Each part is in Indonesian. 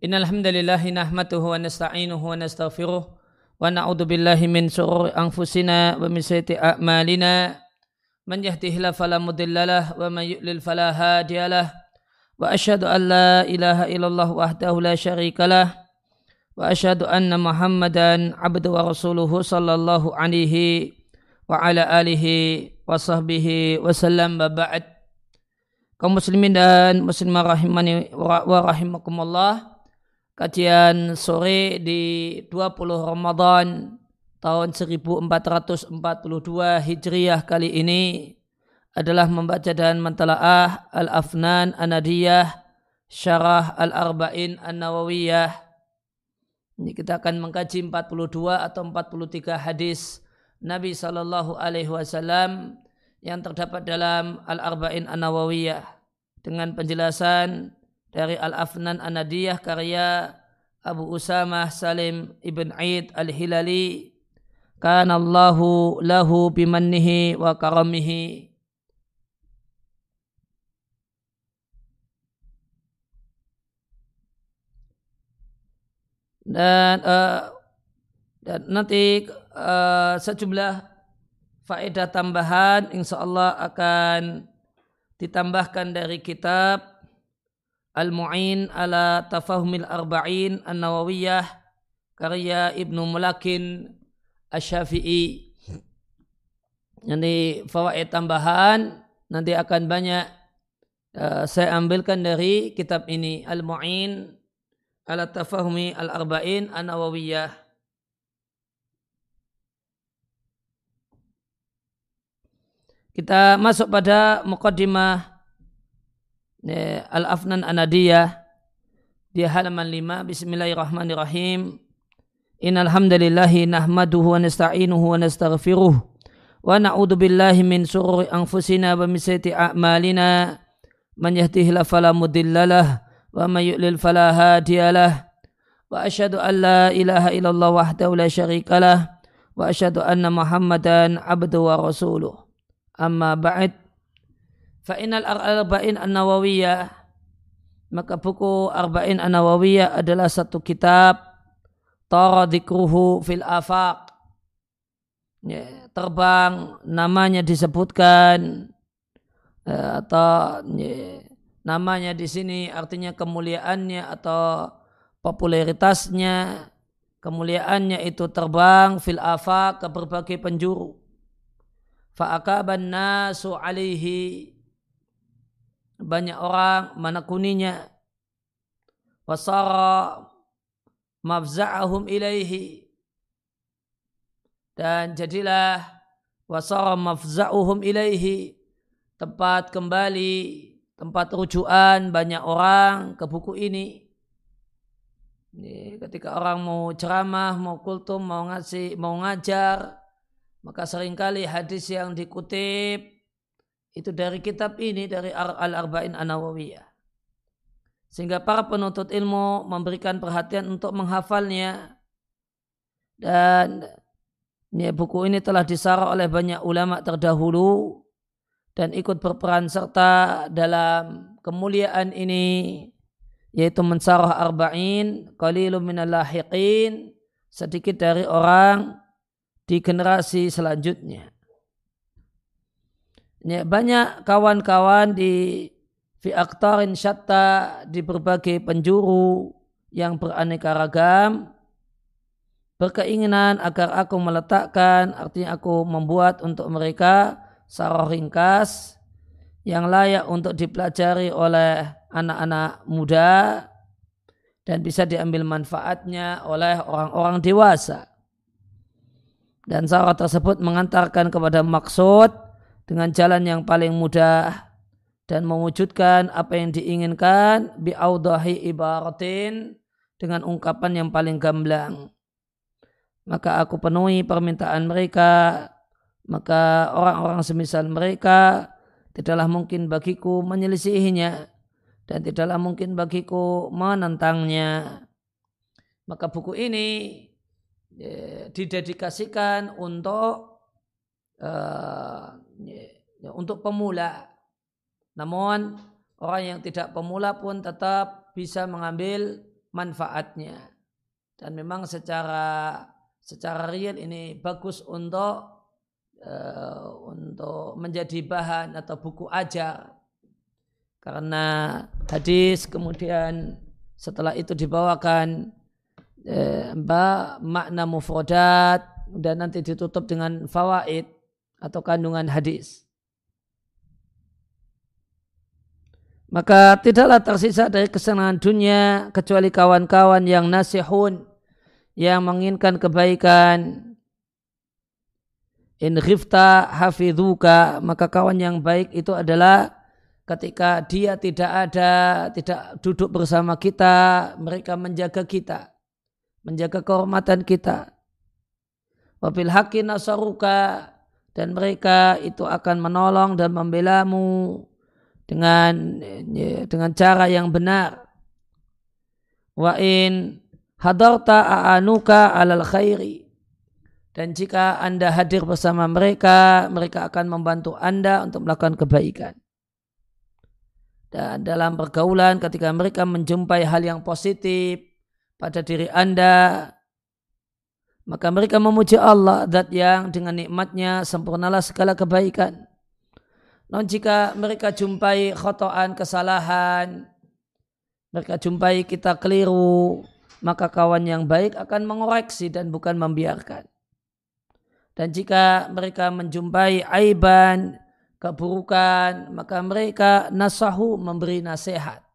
Innal hamdalillah nahmaduhu wa nasta'inuhu wa nastaghfiruh wa na'udzu billahi min shururi anfusina wa min sayyiati a'malina man yahdihillahu fala mudhillalah wa man yudlil fala hadiyalah wa asyhadu an la ilaha illallah wahdahu la syarikalah wa asyhadu anna muhammadan abdu wa rasuluhu sallallahu alaihi wa ala alihi wa sahbihi wa sallam wa ba'd kaum muslimin dan muslimah rahimani wa rahimakumullah. Kajian sore di 20 Ramadan tahun 1442 Hijriah kali ini adalah membaca dan mentelaah Al-Afnan Anadiyah Syarah Al-Arba'in An-Nawawiyah. Ini kita akan mengkaji 42 atau 43 hadis Nabi Shallallahu Alaihi Wasallam yang terdapat dalam Al-Arba'in An-Nawawiyah dengan penjelasan dari Al-Afnan Anadiyah karya Abu Usamah Salim Ibn Aid Al-Hilali Kana Allahu lahu bimannihi wa karamihi. Dan uh, dan nanti uh, sejumlah faedah tambahan insya Allah akan ditambahkan dari kitab Al-Mu'in ala Tafahumil Arba'in An-Nawawiyah karya Ibnu Mulakin Asy-Syafi'i. Nanti fawaid tambahan nanti akan banyak uh, saya ambilkan dari kitab ini Al-Mu'in ala Tafahumi Al-Arba'in An-Nawawiyah. Kita masuk pada mukaddimah Al-Afnan Anadiyah di halaman 5 Bismillahirrahmanirrahim. Innal hamdalillahi nahmaduhu wa nasta'inuhu wa nastaghfiruh wa na'udzu billahi min shururi anfusina wa min sayyiati a'malina. Man yahdihillahu fala mudhillalah wa man yudlil fala hadiyalah wa asyhadu an la ilaha illallah wahdahu la syarikalah wa asyhadu anna muhammadan abduhu wa rasuluh Amma ba'id Fa'inal arba'in an-nawawiyah Maka buku arba'in an-nawawiyah adalah satu kitab Tara dikruhu fil afaq. Ya, Terbang namanya disebutkan ya, Atau ya, namanya di sini artinya kemuliaannya atau popularitasnya. Kemuliaannya itu terbang fil afaq ke berbagai penjuru fa'akaban nasu alaihi. Banyak orang menekuninya. Wasara mafza'ahum ilaihi. Dan jadilah wasara mafza'uhum ilaihi. Tempat kembali tempat rujukan banyak orang ke buku ini. Ini ketika orang mau ceramah, mau kultum, mau ngasih, mau ngajar, maka sering kali hadis yang dikutip itu dari kitab ini dari Al-Arba'in An-Nawawiyah. Sehingga para penuntut ilmu memberikan perhatian untuk menghafalnya dan ya, buku ini telah disarah oleh banyak ulama terdahulu dan ikut berperan serta dalam kemuliaan ini yaitu mensarah arba'in qalilun minal sedikit dari orang di generasi selanjutnya. Ya, banyak kawan-kawan di fi aktarin syatta di berbagai penjuru yang beraneka ragam berkeinginan agar aku meletakkan artinya aku membuat untuk mereka sarah ringkas yang layak untuk dipelajari oleh anak-anak muda dan bisa diambil manfaatnya oleh orang-orang dewasa dan syarat tersebut mengantarkan kepada maksud dengan jalan yang paling mudah dan mewujudkan apa yang diinginkan bi'audahi ibaratin dengan ungkapan yang paling gamblang. Maka aku penuhi permintaan mereka, maka orang-orang semisal mereka tidaklah mungkin bagiku menyelisihinya dan tidaklah mungkin bagiku menentangnya. Maka buku ini didedikasikan untuk uh, untuk pemula. Namun orang yang tidak pemula pun tetap bisa mengambil manfaatnya. Dan memang secara secara real ini bagus untuk uh, untuk menjadi bahan atau buku ajar. Karena hadis kemudian setelah itu dibawakan eh, makna mufradat dan nanti ditutup dengan fawaid atau kandungan hadis. Maka tidaklah tersisa dari kesenangan dunia kecuali kawan-kawan yang nasihun, yang menginginkan kebaikan. In ghifta hafidhuka, maka kawan yang baik itu adalah ketika dia tidak ada, tidak duduk bersama kita, mereka menjaga kita, menjaga kehormatan kita. Wabil haki nasaruka, dan mereka itu akan menolong dan membelamu dengan ya, dengan cara yang benar. Wa in hadarta a'anuka alal khairi. Dan jika Anda hadir bersama mereka, mereka akan membantu Anda untuk melakukan kebaikan. Dan dalam pergaulan ketika mereka menjumpai hal yang positif pada diri Anda, maka mereka memuji Allah, zat yang dengan nikmatnya sempurnalah segala kebaikan. Non jika mereka jumpai khotoan kesalahan, mereka jumpai kita keliru, maka kawan yang baik akan mengoreksi dan bukan membiarkan. Dan jika mereka menjumpai aiban, keburukan, maka mereka nasahu memberi nasihat.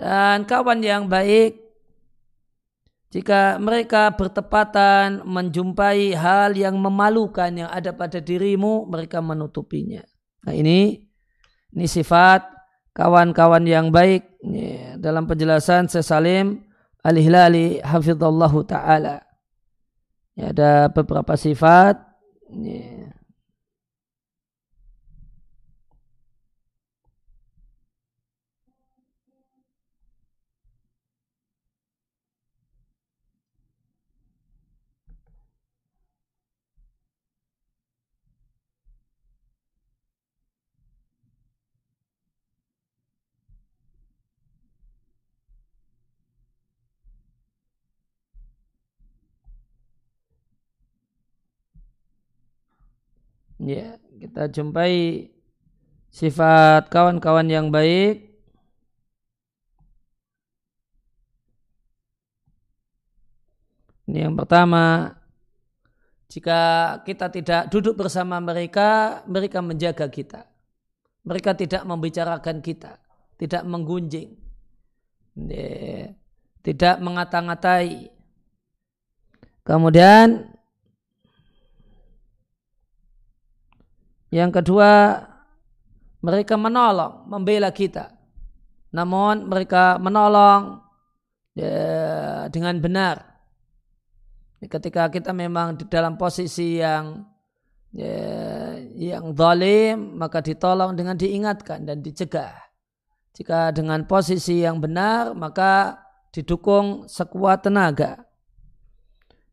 Dan kawan yang baik jika mereka bertepatan menjumpai hal yang memalukan yang ada pada dirimu, mereka menutupinya. Nah ini, ini sifat kawan-kawan yang baik ini, dalam penjelasan Sesalim Al-Hilali Hafizallahu Ta'ala. Ya, ada beberapa sifat. Ini, ya kita jumpai sifat kawan-kawan yang baik. Ini yang pertama jika kita tidak duduk bersama mereka mereka menjaga kita. Mereka tidak membicarakan kita tidak menggunjing tidak mengata-ngatai. Kemudian Yang kedua, mereka menolong, membela kita. Namun mereka menolong ya, dengan benar. Ketika kita memang di dalam posisi yang ya, yang zalim, maka ditolong dengan diingatkan dan dicegah. Jika dengan posisi yang benar, maka didukung sekuat tenaga.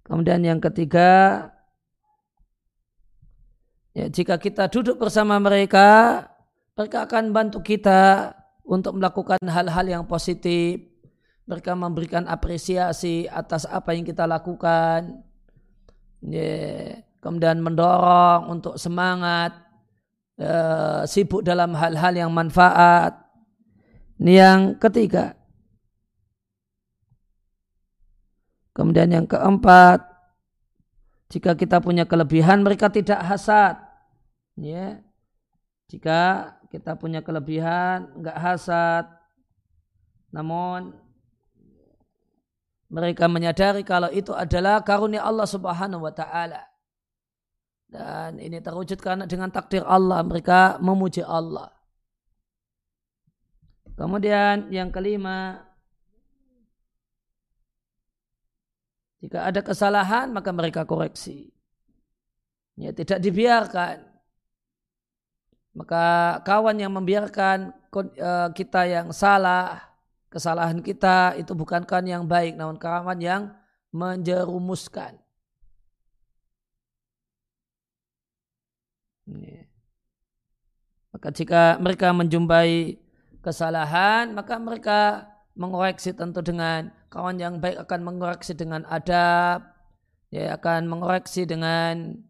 Kemudian yang ketiga, Ya, jika kita duduk bersama mereka, mereka akan bantu kita untuk melakukan hal-hal yang positif. Mereka memberikan apresiasi atas apa yang kita lakukan. Ya, kemudian mendorong untuk semangat, ya, sibuk dalam hal-hal yang manfaat. Ini yang ketiga. Kemudian yang keempat, jika kita punya kelebihan, mereka tidak hasad ya. Jika kita punya kelebihan enggak hasad namun mereka menyadari kalau itu adalah karunia Allah Subhanahu wa taala. Dan ini terwujud karena dengan takdir Allah mereka memuji Allah. Kemudian yang kelima jika ada kesalahan maka mereka koreksi. Ya tidak dibiarkan maka kawan yang membiarkan eh, kita yang salah, kesalahan kita itu bukan kawan yang baik, namun kawan yang menjerumuskan. Maka jika mereka menjumpai kesalahan, maka mereka mengoreksi tentu dengan kawan yang baik akan mengoreksi dengan adab, ya akan mengoreksi dengan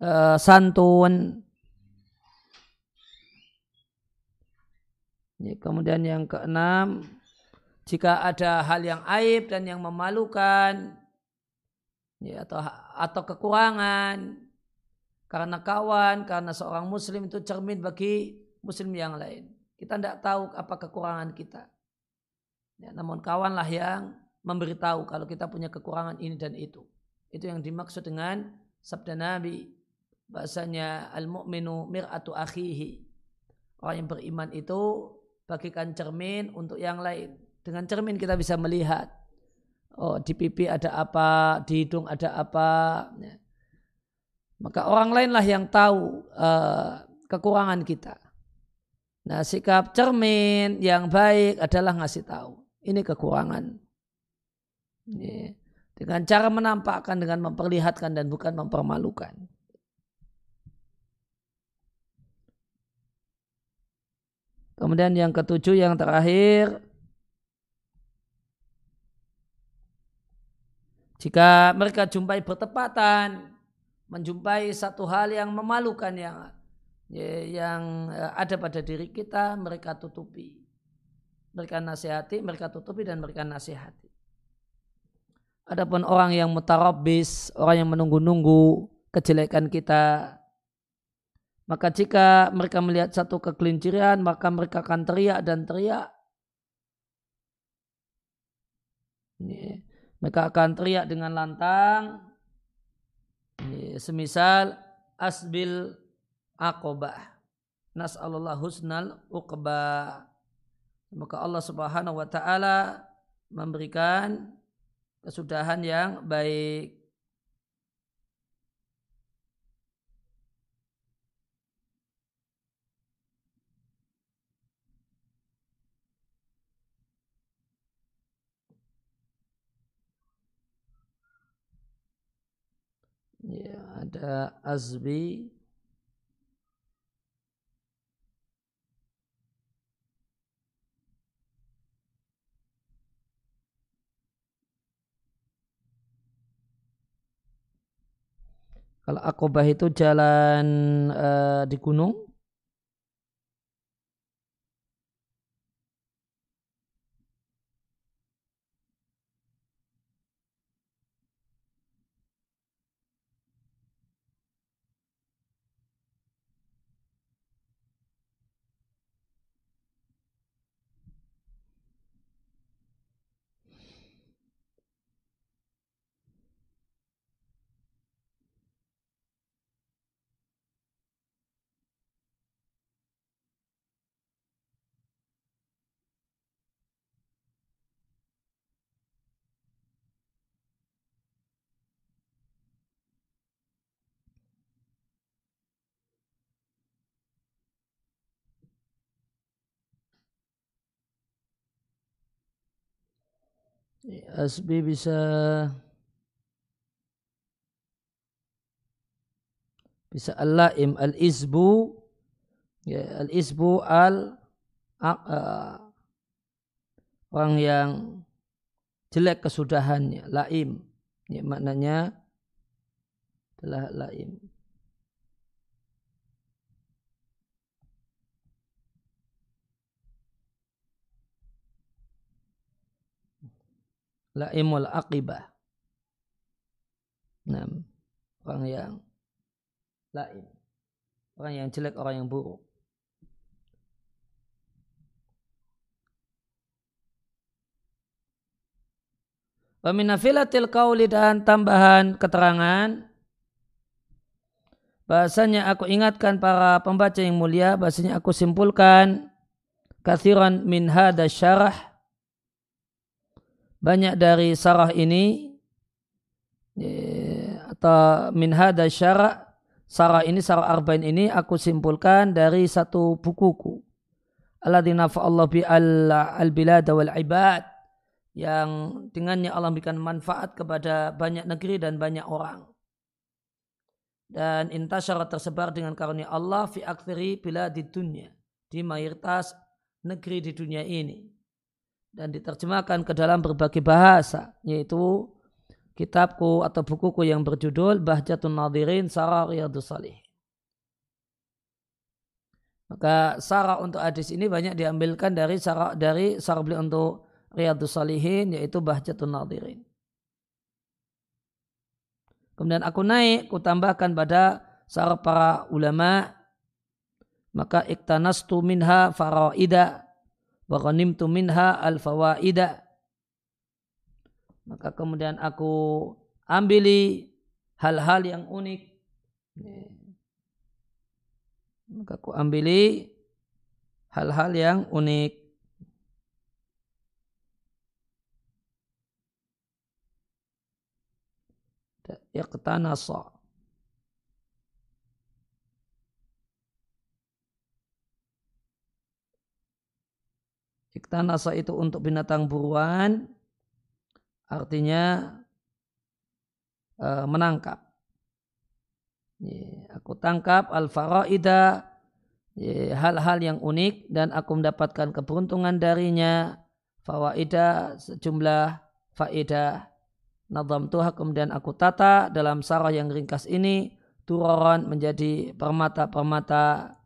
uh, santun. Kemudian yang keenam, jika ada hal yang aib dan yang memalukan, ya, atau atau kekurangan karena kawan, karena seorang muslim itu cermin bagi muslim yang lain. Kita tidak tahu apa kekurangan kita. Ya, namun kawanlah yang memberitahu kalau kita punya kekurangan ini dan itu. Itu yang dimaksud dengan sabda Nabi. Bahasanya al-mu'minu mir'atu akhihi. Orang yang beriman itu bagikan cermin untuk yang lain. Dengan cermin kita bisa melihat. Oh di pipi ada apa, di hidung ada apa. Ya. Maka orang lainlah yang tahu uh, kekurangan kita. Nah sikap cermin yang baik adalah ngasih tahu. Ini kekurangan. Ini. Dengan cara menampakkan, dengan memperlihatkan dan bukan mempermalukan. Kemudian yang ketujuh, yang terakhir, jika mereka jumpai bertepatan, menjumpai satu hal yang memalukan yang Ya, yang eh, ada pada diri kita mereka tutupi. Mereka nasihati, mereka tutupi dan mereka nasihati. Adapun orang yang mutarabis, orang yang menunggu-nunggu kejelekan kita, maka jika mereka melihat satu kekelinciran, maka mereka akan teriak dan teriak. Mereka akan teriak dengan lantang. Semisal asbil aqobah. Nas'alullah husnal uqba. Maka Allah subhanahu wa ta'ala memberikan kesudahan yang baik. Ya, ada azbi. Kalau akobah itu jalan uh, di gunung, Asbi bisa. Bisa al-laim al-isbu. Ya al-isbu al uh, orang yang jelek kesudahannya laim. Ya maknanya adalah laim laimul aqibah. Nah, orang yang laim. Orang yang jelek, orang yang buruk. Waminafilatil kauli dan tambahan keterangan bahasanya aku ingatkan para pembaca yang mulia bahasanya aku simpulkan kathiran min hada syarah banyak dari sarah ini ya, atau min hada syara sarah ini sarah arba'in ini aku simpulkan dari satu bukuku alladzina Allah bi al, al bilad wal ibad yang dengannya Allah memberikan manfaat kepada banyak negeri dan banyak orang. dan intasyara tersebar dengan karunia Allah fi aktsiri bila di dunia di mayoritas negeri di dunia ini dan diterjemahkan ke dalam berbagai bahasa yaitu kitabku atau bukuku yang berjudul Bahjatun Nadirin Sarah Riyadus Salih. Maka sarah untuk hadis ini banyak diambilkan dari sarah dari sarah beli untuk Riyadus Salihin yaitu Bahjatun Nadirin. Kemudian aku naik, ku tambahkan pada sarah para ulama maka iktanastu minha faraida wa ghanimtu minha al fawaida maka kemudian aku ambili hal-hal yang unik. Maka aku ambili hal-hal yang unik. Iqtanasa Iktanasa itu untuk binatang buruan artinya uh, menangkap. aku tangkap al-faraida hal-hal yang unik dan aku mendapatkan keberuntungan darinya fawaida sejumlah faedah Nadam tuha kemudian aku tata dalam sarah yang ringkas ini turoran menjadi permata-permata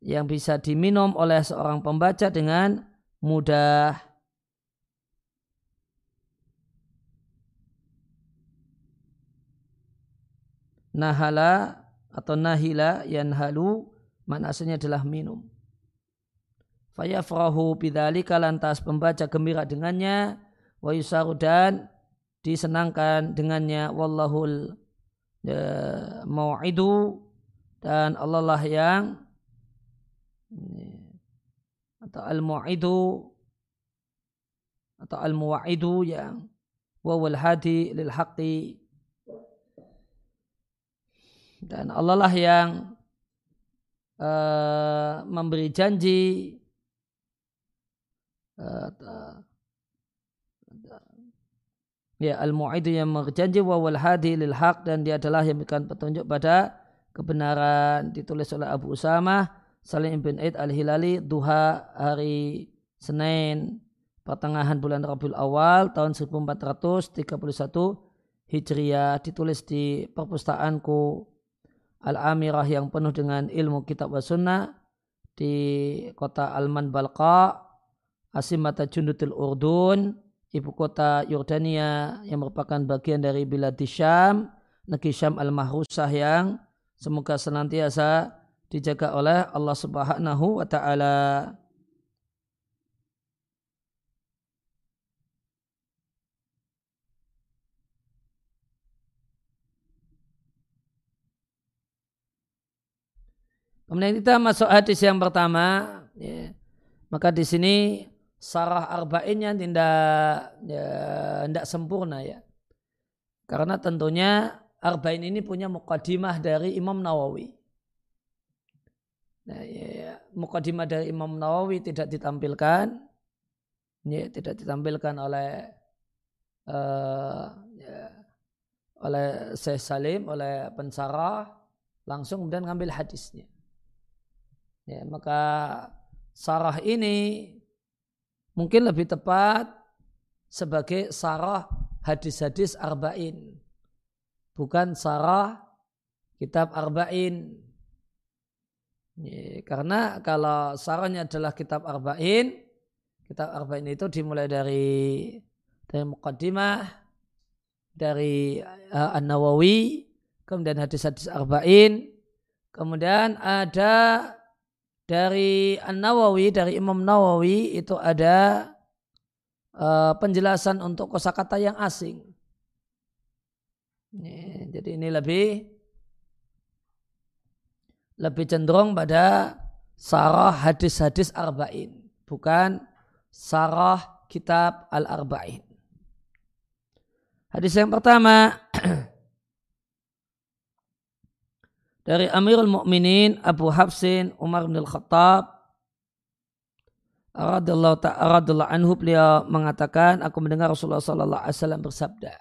yang bisa diminum oleh seorang pembaca dengan mudah. Nahala atau nahila yang halu mana aslinya adalah minum. Fayafrahu bidhalika lantas pembaca gembira dengannya wa yusaru dan disenangkan dengannya wallahul ya, mau'idu dan Allah lah yang atau al-mu'idu atau al-muwa'idu yang wawal hadi lil haqqi. Dan Allah lah yang uh, memberi janji uh, ya al-mu'idu yang berjanji wa wal hadi lil haq dan dia adalah yang memberikan petunjuk pada kebenaran ditulis oleh Abu Usama Salim bin Aid al-Hilali duha hari Senin pertengahan bulan Rabiul Awal tahun 1431 Hijriah ditulis di perpustakaanku Al-Amirah yang penuh dengan ilmu kitab wa sunnah di kota Alman Balqa Asimata Jundutul Urdun ibu kota Yordania yang merupakan bagian dari Biladi Syam, negeri Syam al-Mahrusah yang semoga senantiasa dijaga oleh Allah Subhanahu wa taala. Kemudian kita masuk hadis yang pertama. Ya. Maka di sini sarah arba'innya tidak ya, tidak sempurna ya. Karena tentunya arba'in ini punya mukadimah dari Imam Nawawi. Nah, ya, ya. Mukadimah dari Imam Nawawi tidak ditampilkan. Ya, tidak ditampilkan oleh uh, ya, oleh Syekh Salim, oleh pensarah, langsung kemudian ngambil hadisnya. Ya, maka sarah ini mungkin lebih tepat sebagai sarah hadis-hadis arba'in. Bukan sarah kitab arba'in. Karena kalau sarahnya adalah kitab arba'in, kitab arba'in itu dimulai dari dari muqaddimah, dari uh, An-Nawawi, kemudian hadis-hadis arba'in, kemudian ada dari An-Nawawi, dari Imam Nawawi itu ada uh, penjelasan untuk kosakata yang asing. Ini, jadi ini lebih lebih cenderung pada sarah hadis-hadis arba'in, bukan sarah kitab al-arba'in. Hadis yang pertama dari Amirul Mukminin Abu Hafsin Umar bin Al-Khattab radhiyallahu ta'ala anhu beliau mengatakan aku mendengar Rasulullah sallallahu alaihi wasallam bersabda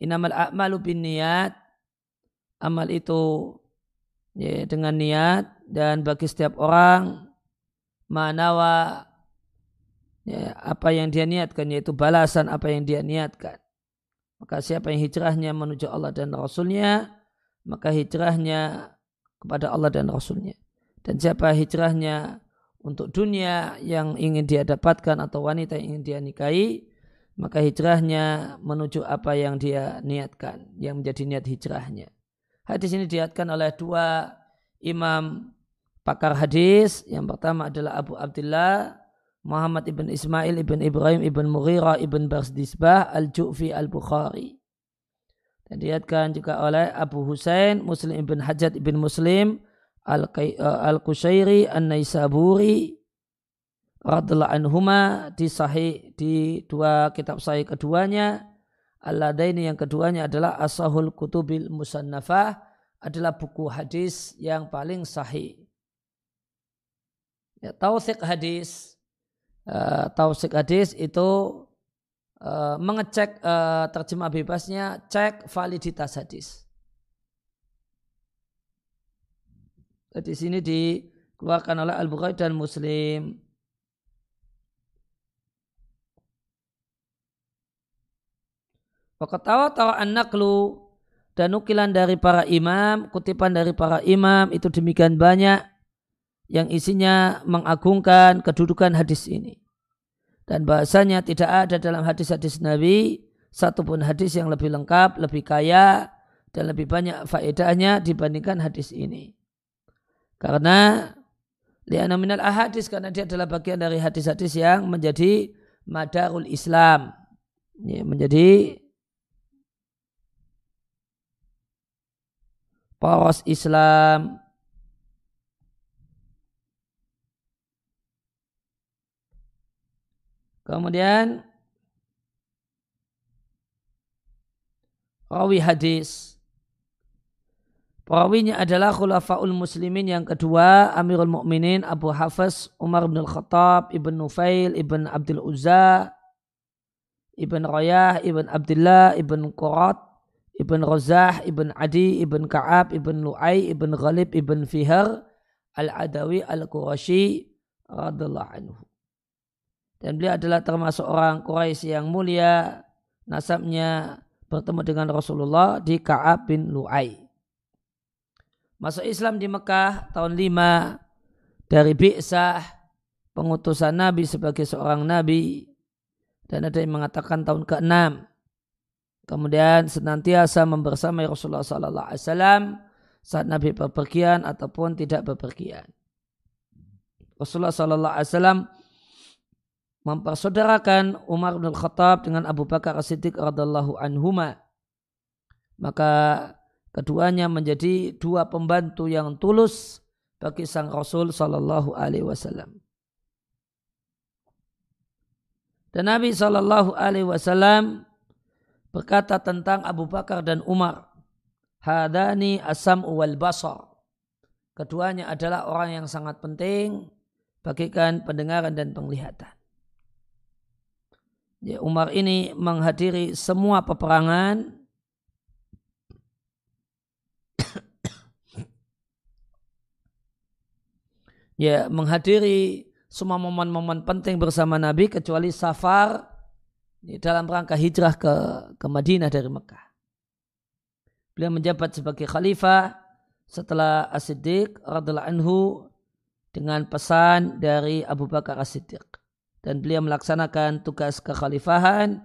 Innamal a'malu binniyat amal itu ya, dengan niat dan bagi setiap orang manawa ya, apa yang dia niatkan yaitu balasan apa yang dia niatkan. Maka siapa yang hijrahnya menuju Allah dan Rasulnya, maka hijrahnya kepada Allah dan Rasulnya. Dan siapa hijrahnya untuk dunia yang ingin dia dapatkan atau wanita yang ingin dia nikahi, maka hijrahnya menuju apa yang dia niatkan, yang menjadi niat hijrahnya. Hadis ini diatkan oleh dua imam pakar hadis. Yang pertama adalah Abu Abdullah Muhammad ibn Ismail ibn Ibrahim ibn Mughirah ibn Barsdisbah al-Ju'fi al-Bukhari. Dan diatkan juga oleh Abu Husain Muslim ibn Hajat ibn Muslim al-Qushairi an-Naisaburi radhiallahu anhuma di sahih di dua kitab sahih keduanya Alladaini yang keduanya adalah Asahul Kutubil Musannafah adalah buku hadis yang paling sahih. Ya, tausik hadis, uh, tausik hadis itu uh, mengecek uh, terjemah bebasnya, cek validitas hadis. Di sini dikeluarkan oleh Al-Bukhari dan Muslim. Wakatawa tawa an-naqlu dan nukilan dari para imam, kutipan dari para imam itu demikian banyak yang isinya mengagungkan kedudukan hadis ini. Dan bahasanya tidak ada dalam hadis-hadis Nabi satupun hadis yang lebih lengkap, lebih kaya, dan lebih banyak faedahnya dibandingkan hadis ini. Karena liana minal ahadis karena dia adalah bagian dari hadis-hadis yang menjadi madarul Islam. Ya, menjadi poros Islam Kemudian rawi hadis. Perawinya adalah khulafaul muslimin yang kedua Amirul Mukminin Abu Hafiz Umar bin Khattab Ibn Nufail Ibn Abdul Uzza Ibn Rayah Ibn Abdullah Ibn Qurat Ibn Razah, Ibn Adi, Ibn Ka'ab, Ibn Lu'ay, Ibn Ghalib, Ibn Fihar, Al-Adawi, Al-Qurashi, radhiallahu anhu. Dan beliau adalah termasuk orang Quraisy yang mulia, nasabnya bertemu dengan Rasulullah di Ka'ab bin Lu'ay. Masuk Islam di Mekah tahun 5 dari Bi'sah, pengutusan Nabi sebagai seorang Nabi. Dan ada yang mengatakan tahun ke-6 Kemudian senantiasa membersamai Rasulullah Sallallahu Alaihi Wasallam saat Nabi berpergian ataupun tidak berpergian. Rasulullah Sallallahu Alaihi Wasallam mempersaudarakan Umar bin Khattab dengan Abu Bakar As-Siddiq radhiallahu anhuma. Maka keduanya menjadi dua pembantu yang tulus bagi sang Rasul Sallallahu Alaihi Wasallam. Dan Nabi Sallallahu Alaihi Wasallam berkata tentang Abu Bakar dan Umar. Hadani asam wal basar. Keduanya adalah orang yang sangat penting bagikan pendengaran dan penglihatan. Ya, Umar ini menghadiri semua peperangan ya menghadiri semua momen-momen penting bersama Nabi kecuali safar dalam rangka hijrah ke, ke Madinah dari Mekah. Beliau menjabat sebagai khalifah setelah As-Siddiq radhiallahu anhu dengan pesan dari Abu Bakar As-Siddiq. Dan beliau melaksanakan tugas kekhalifahan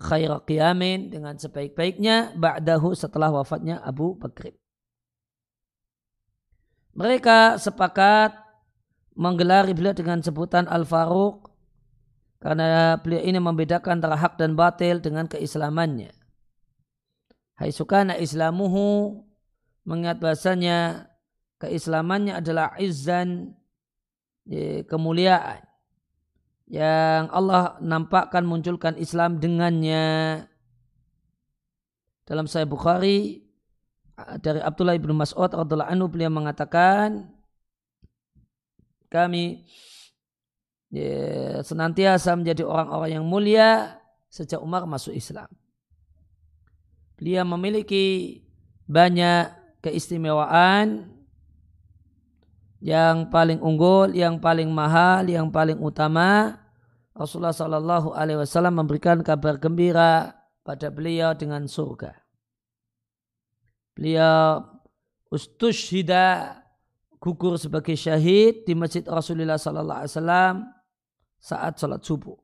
khair qiyamin dengan sebaik-baiknya ba'dahu setelah wafatnya Abu Bakr. Mereka sepakat menggelari beliau dengan sebutan Al-Faruq karena beliau ini membedakan antara hak dan batil dengan keislamannya. Hai sukana islamuhu mengingat bahasanya keislamannya adalah izzan ya, kemuliaan yang Allah nampakkan munculkan Islam dengannya dalam Sahih Bukhari dari Abdullah bin Mas'ud radhiallahu anhu beliau mengatakan kami ya, senantiasa menjadi orang-orang yang mulia sejak Umar masuk Islam. Beliau memiliki banyak keistimewaan yang paling unggul, yang paling mahal, yang paling utama, Rasulullah Shallallahu Alaihi Wasallam memberikan kabar gembira pada beliau dengan surga. Beliau ustushida gugur sebagai syahid di masjid Rasulullah Sallallahu Alaihi Wasallam saat sholat subuh.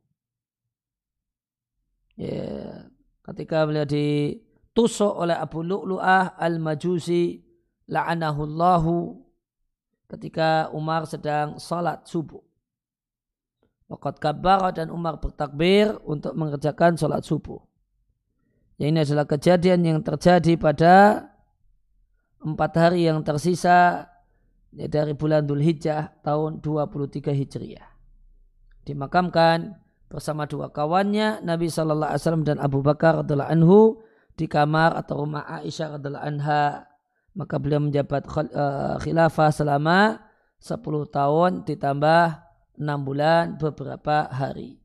Ya, ketika beliau ditusuk oleh Abu Lu'lu'ah al-Majusi la'anahullahu ketika Umar sedang sholat subuh. Waqat kabar dan Umar bertakbir untuk mengerjakan sholat subuh. Yang ini adalah kejadian yang terjadi pada empat hari yang tersisa dari bulan Dhul Hijjah tahun 23 Hijriah. Dimakamkan bersama dua kawannya Nabi Shallallahu Alaihi Wasallam dan Abu Bakar adalah anhu di kamar atau rumah Aisyah adalah anha maka beliau menjabat eh, khilafah selama 10 tahun ditambah 6 bulan beberapa hari.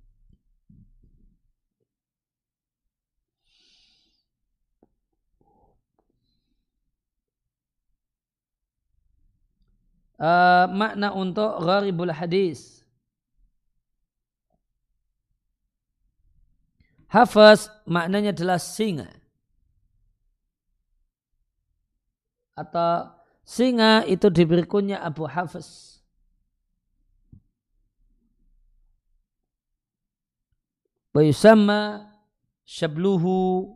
Uh, makna untuk gharibul hadis. Hafaz maknanya adalah singa. atau singa itu diberi kunyah Abu Hafiz. Bayusama syabluhu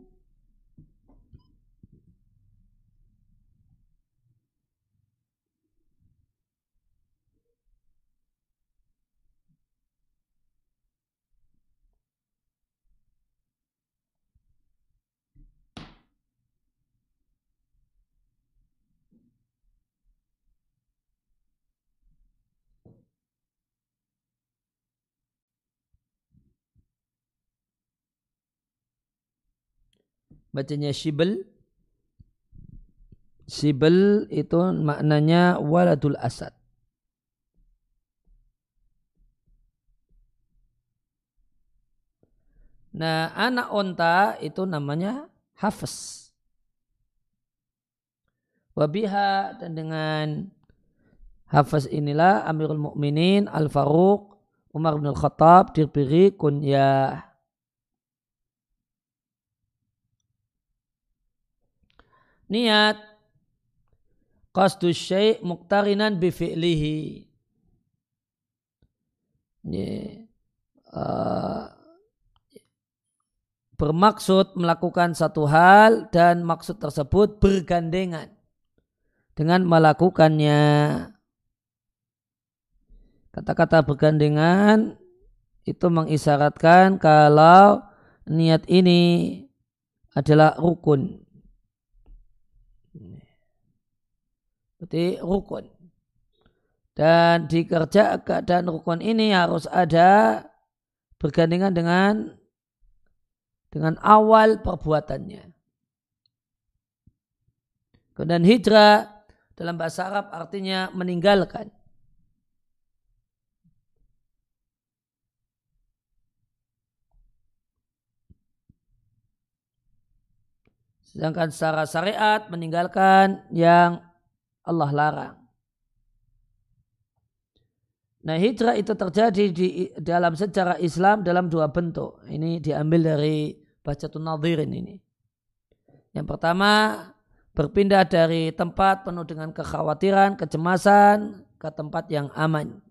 bacanya shibel shibel itu maknanya waladul asad. Nah, anak onta itu namanya hafes. Wabiha dan dengan hafes inilah Amirul Mukminin Al Faruq Umar bin Khattab diberi kunyah niat qasdu syai' muqtarinan bi fi'lihi. Uh, bermaksud melakukan satu hal dan maksud tersebut bergandengan dengan melakukannya. Kata-kata bergandengan itu mengisyaratkan kalau niat ini adalah rukun Berarti rukun. Dan dikerja keadaan rukun ini harus ada bergandengan dengan dengan awal perbuatannya. Kemudian hijrah dalam bahasa Arab artinya meninggalkan. Sedangkan secara syariat meninggalkan yang Allah larang. Nah hijrah itu terjadi di dalam sejarah Islam dalam dua bentuk. Ini diambil dari Bacatun Nadhirin ini. Yang pertama berpindah dari tempat penuh dengan kekhawatiran, kecemasan ke tempat yang aman.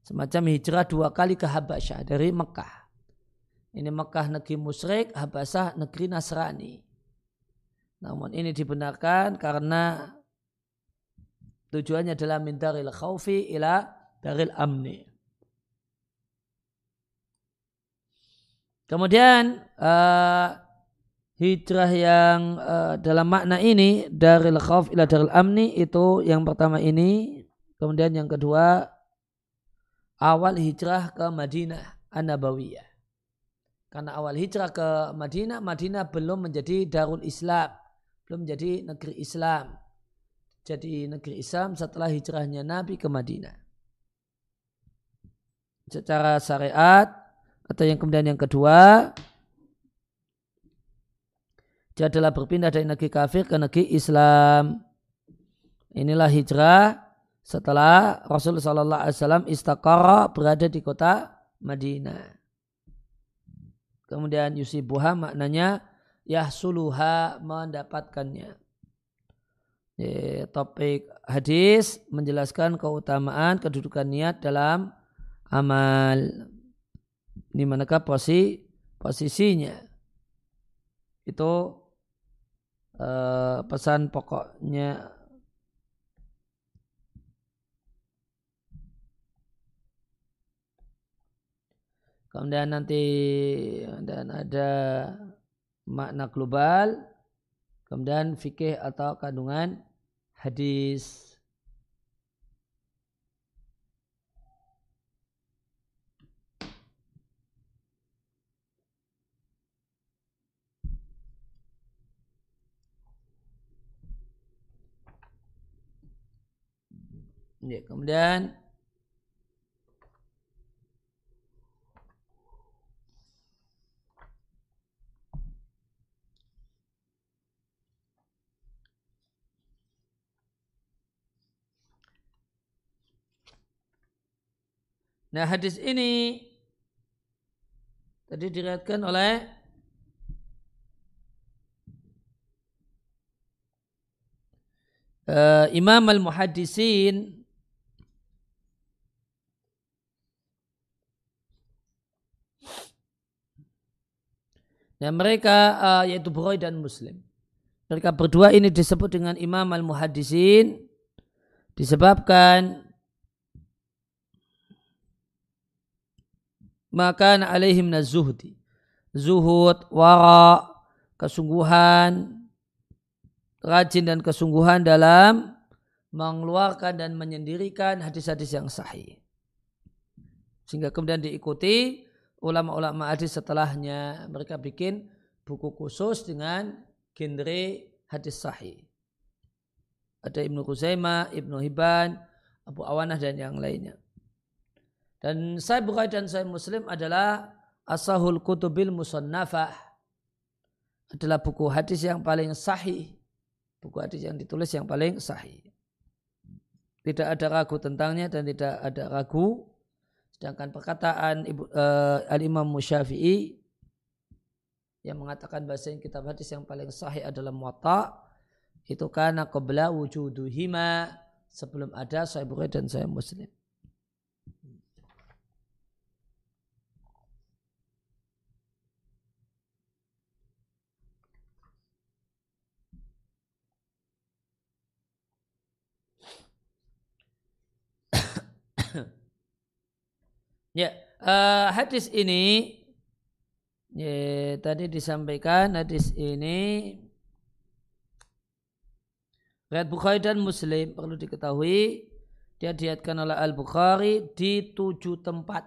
Semacam hijrah dua kali ke Habasyah dari Mekah. Ini Mekah negeri musyrik, Habasyah negeri Nasrani. Namun ini dibenarkan karena Tujuannya adalah min daril khawfi ila daril amni. Kemudian uh, hijrah yang uh, dalam makna ini daril khawf ila daril amni itu yang pertama ini. Kemudian yang kedua awal hijrah ke Madinah An-Nabawiyah. Karena awal hijrah ke Madinah, Madinah belum menjadi darul Islam, belum menjadi negeri Islam jadi negeri Islam setelah hijrahnya Nabi ke Madinah. Secara syariat atau yang kemudian yang kedua dia adalah berpindah dari negeri kafir ke negeri Islam. Inilah hijrah setelah Rasulullah Sallallahu Alaihi berada di kota Madinah. Kemudian yusibuha maknanya yahsuluha mendapatkannya. Ya, topik hadis menjelaskan keutamaan kedudukan niat dalam amal. Ini manakah posisi posisinya? Itu uh, pesan pokoknya Kemudian nanti dan ada makna global, kemudian fikih atau kandungan hadis. Ya, kemudian Nah hadis ini tadi diriatkan oleh uh, Imam al-Muhaddisin Dan mereka uh, yaitu Bukhari dan Muslim. Mereka berdua ini disebut dengan Imam al-Muhaddisin disebabkan maka alaihim nazuhdi zuhud wara kesungguhan rajin dan kesungguhan dalam mengeluarkan dan menyendirikan hadis-hadis yang sahih. Sehingga kemudian diikuti ulama-ulama hadis setelahnya. Mereka bikin buku khusus dengan genre hadis sahih. Ada Ibnu Khuzaimah, Ibnu Hibban, Abu Awanah dan yang lainnya. Dan saya Bukhari dan saya Muslim adalah Asahul Kutubil Musannafah. Adalah buku hadis yang paling sahih. Buku hadis yang ditulis yang paling sahih. Tidak ada ragu tentangnya dan tidak ada ragu. Sedangkan perkataan uh, Al-Imam Musyafi'i yang mengatakan bahasa kitab hadis yang paling sahih adalah muwatta itu karena qabla wujuduhima sebelum ada saya Bukhari dan saya Muslim. Ya, uh, hadis ini ya, tadi disampaikan hadis ini Riwayat Bukhari dan Muslim perlu diketahui dia diatkan oleh Al Bukhari di tujuh tempat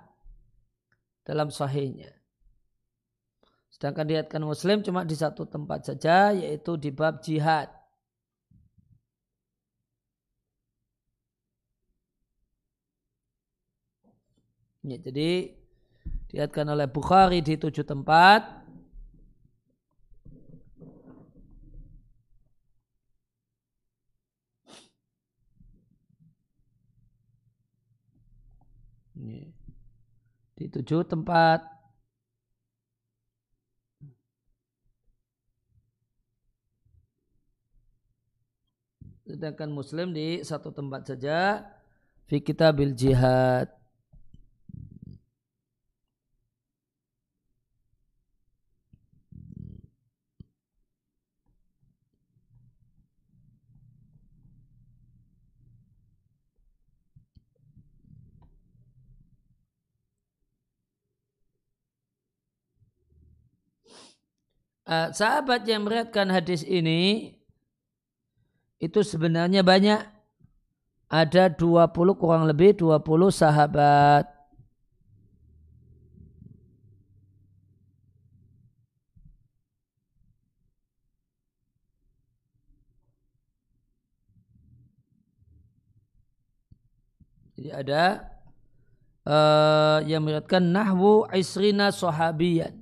dalam sahihnya. Sedangkan diatkan Muslim cuma di satu tempat saja yaitu di bab jihad. Ya, jadi diatkan oleh Bukhari di tujuh tempat. Ini. Di tujuh tempat. Sedangkan Muslim di satu tempat saja. Fi kitabil jihad. Uh, sahabat yang meriatkan hadis ini itu sebenarnya banyak. Ada 20 kurang lebih 20 sahabat. Jadi ada uh, yang meriatkan nahwu isrina sahabiyan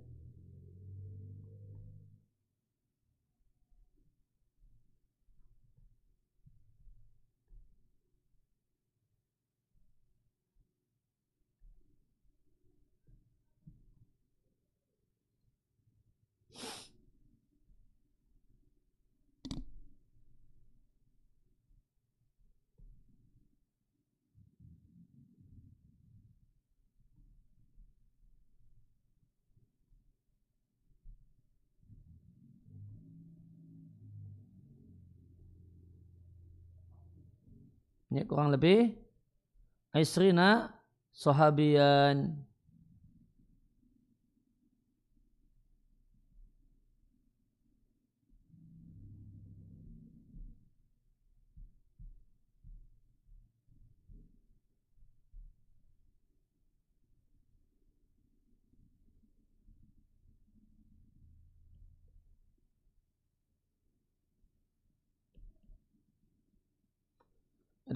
Ini kurang lebih Isrina sahabian.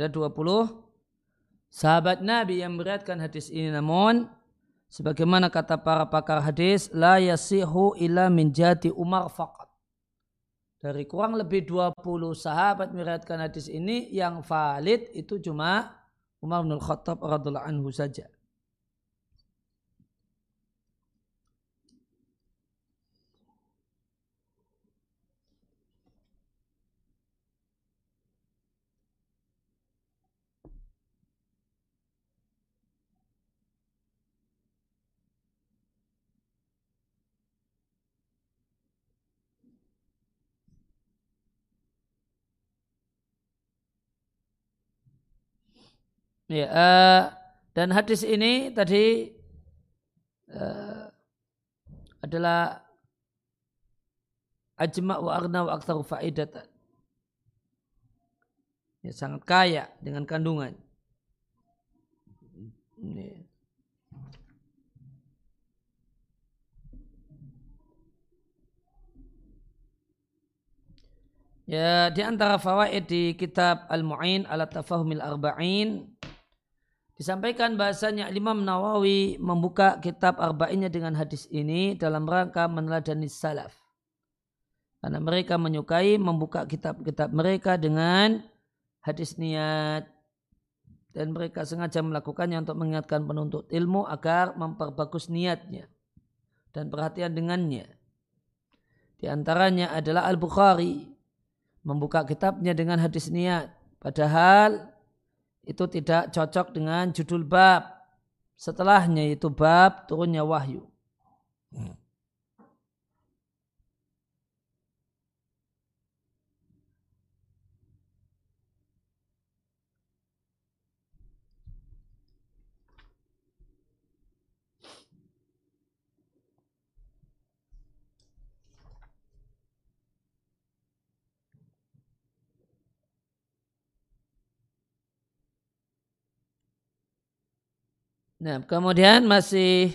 Ada 20 sahabat Nabi yang meriatkan hadis ini namun sebagaimana kata para pakar hadis la yasihu illa min jati Umar faqat. Dari kurang lebih 20 sahabat meriatkan hadis ini yang valid itu cuma Umar bin Khattab radhiallahu anhu saja. Ya, uh, dan hadis ini tadi uh, adalah ajma' wa aghna wa aktsaru faidatan. Ya, sangat kaya dengan kandungan. Ini. Ya, di antara fawaid di kitab Al-Mu'in ala Tafahumil Arba'in Disampaikan bahasanya Imam Nawawi membuka kitab arba'innya dengan hadis ini dalam rangka meneladani salaf. Karena mereka menyukai membuka kitab-kitab mereka dengan hadis niat. Dan mereka sengaja melakukannya untuk mengingatkan penuntut ilmu agar memperbagus niatnya. Dan perhatian dengannya. Di antaranya adalah Al-Bukhari. Membuka kitabnya dengan hadis niat. Padahal itu tidak cocok dengan judul bab. Setelahnya itu bab turunnya wahyu. Hmm. Nah, kemudian masih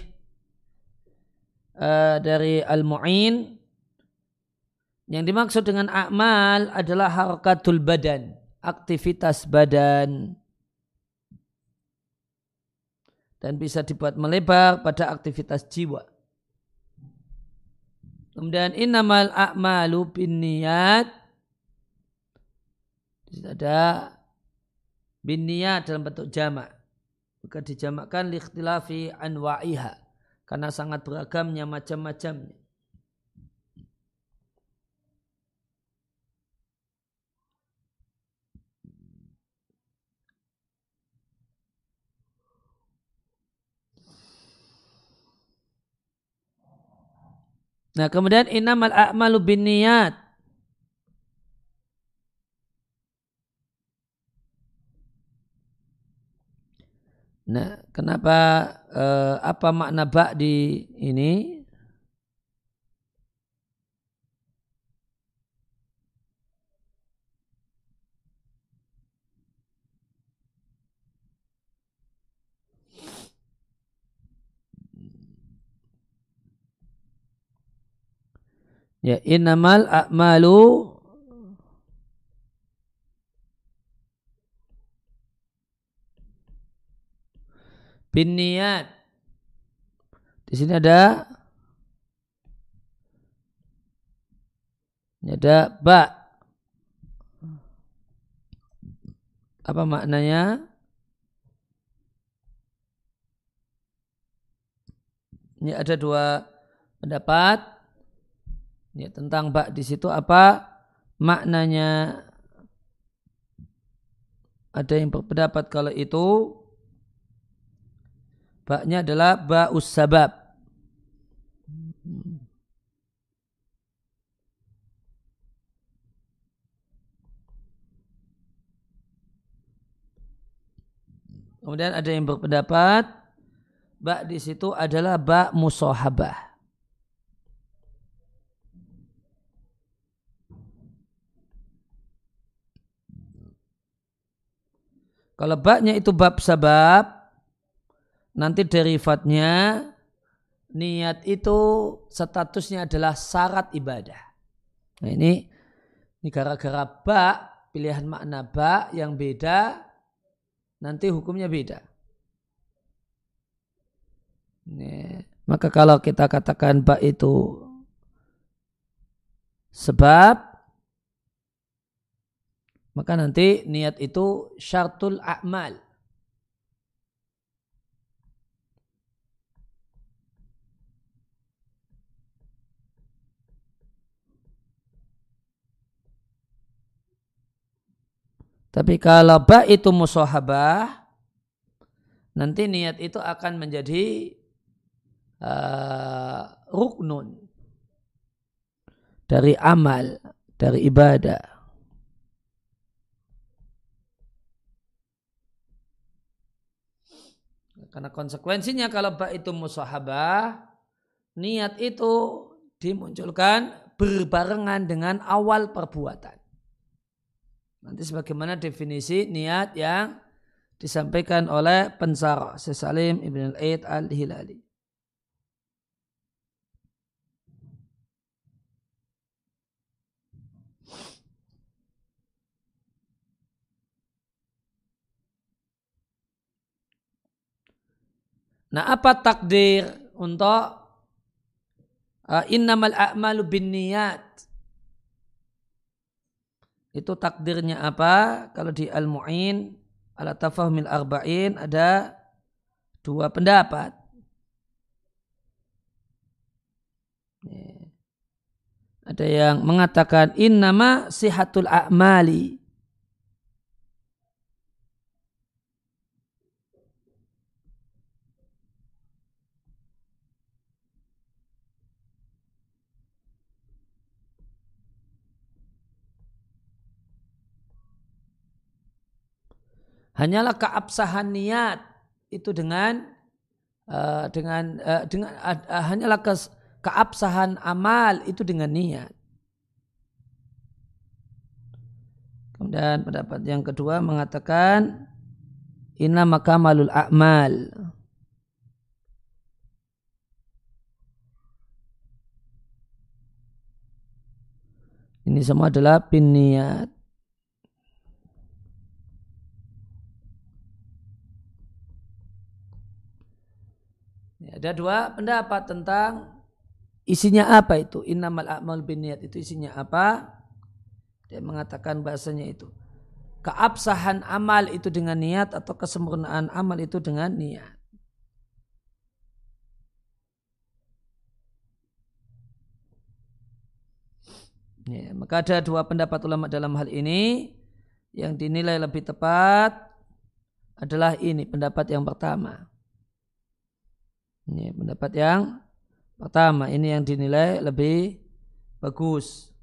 uh, dari Al-Mu'in yang dimaksud dengan akmal adalah harakatul badan, aktivitas badan. Dan bisa dibuat melebar pada aktivitas jiwa. Kemudian innamal a'malu bin niat. Ada bin niat dalam bentuk jamak maka dijamakkan likhtilafi anwa'iha karena sangat beragamnya macam-macamnya. Nah kemudian inamal a'malu bin Nah, kenapa eh, apa makna bak di ini? Ya, innamal a'malu bin niat. Di sini ada ini ada ba. Apa maknanya? Ini ada dua pendapat ya, tentang bak di situ apa maknanya ada yang berpendapat kalau itu Baknya adalah ba'us sabab. Kemudian ada yang berpendapat ba di situ adalah ba musohabah. Kalau baknya itu bab sebab, nanti derivatnya niat itu statusnya adalah syarat ibadah. Nah ini, ini gara-gara bak, pilihan makna bak yang beda, nanti hukumnya beda. Ini, maka kalau kita katakan bak itu sebab, maka nanti niat itu syartul a'mal. Tapi kalau ba itu musohabah, nanti niat itu akan menjadi uh, ruknun dari amal, dari ibadah. Karena konsekuensinya kalau ba itu musahabah, niat itu dimunculkan berbarengan dengan awal perbuatan. Nanti sebagaimana definisi niat yang disampaikan oleh pensar Sesalim Ibn al-Aid al-Hilali. Nah, apa takdir untuk uh, innamal a'malu bin niat? Itu takdirnya apa? Kalau di Al-Mu'in ala tafahumil arba'in ada dua pendapat. Ada yang mengatakan innama sihatul a'mali hanyalah keabsahan niat itu dengan uh, dengan uh, dengan uh, hanyalah ke, keabsahan amal itu dengan niat. Kemudian pendapat yang kedua mengatakan inna makamalul a'mal. Ini semua adalah bin niat. Ada dua pendapat tentang isinya apa itu. Innamal a'mal niat itu isinya apa? Dia mengatakan bahasanya itu. Keabsahan amal itu dengan niat atau kesempurnaan amal itu dengan niat. Ya, maka ada dua pendapat ulama dalam hal ini yang dinilai lebih tepat adalah ini pendapat yang pertama. Ini pendapat yang pertama, ini yang dinilai lebih bagus.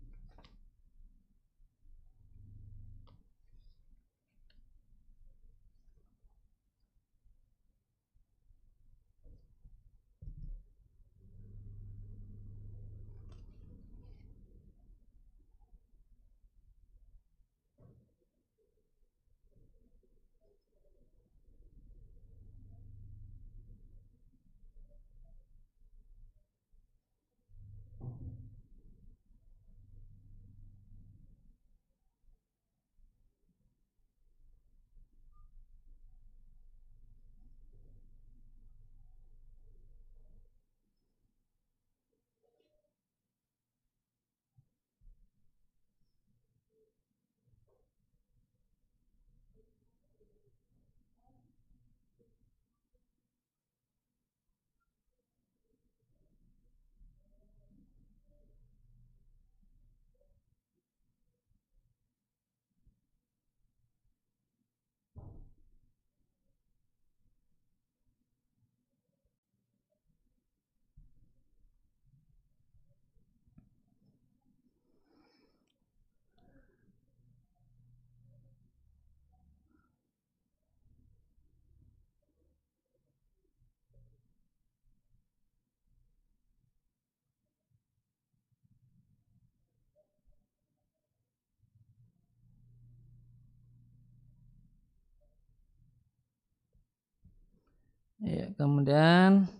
Ya, kemudian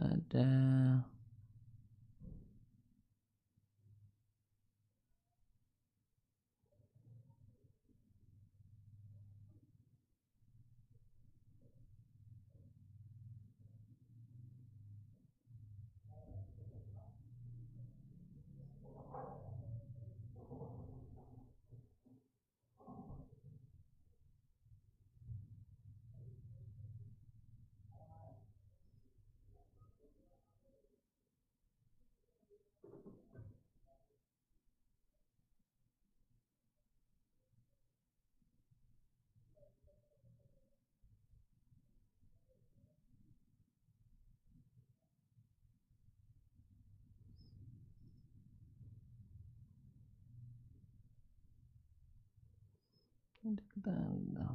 And uh, 근데 그 다음에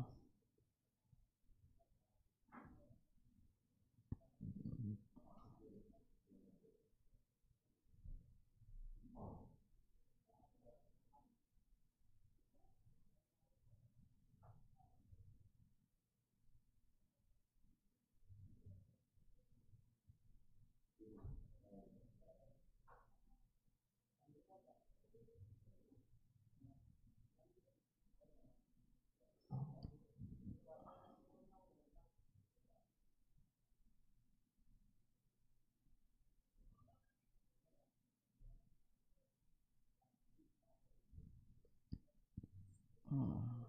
Oh.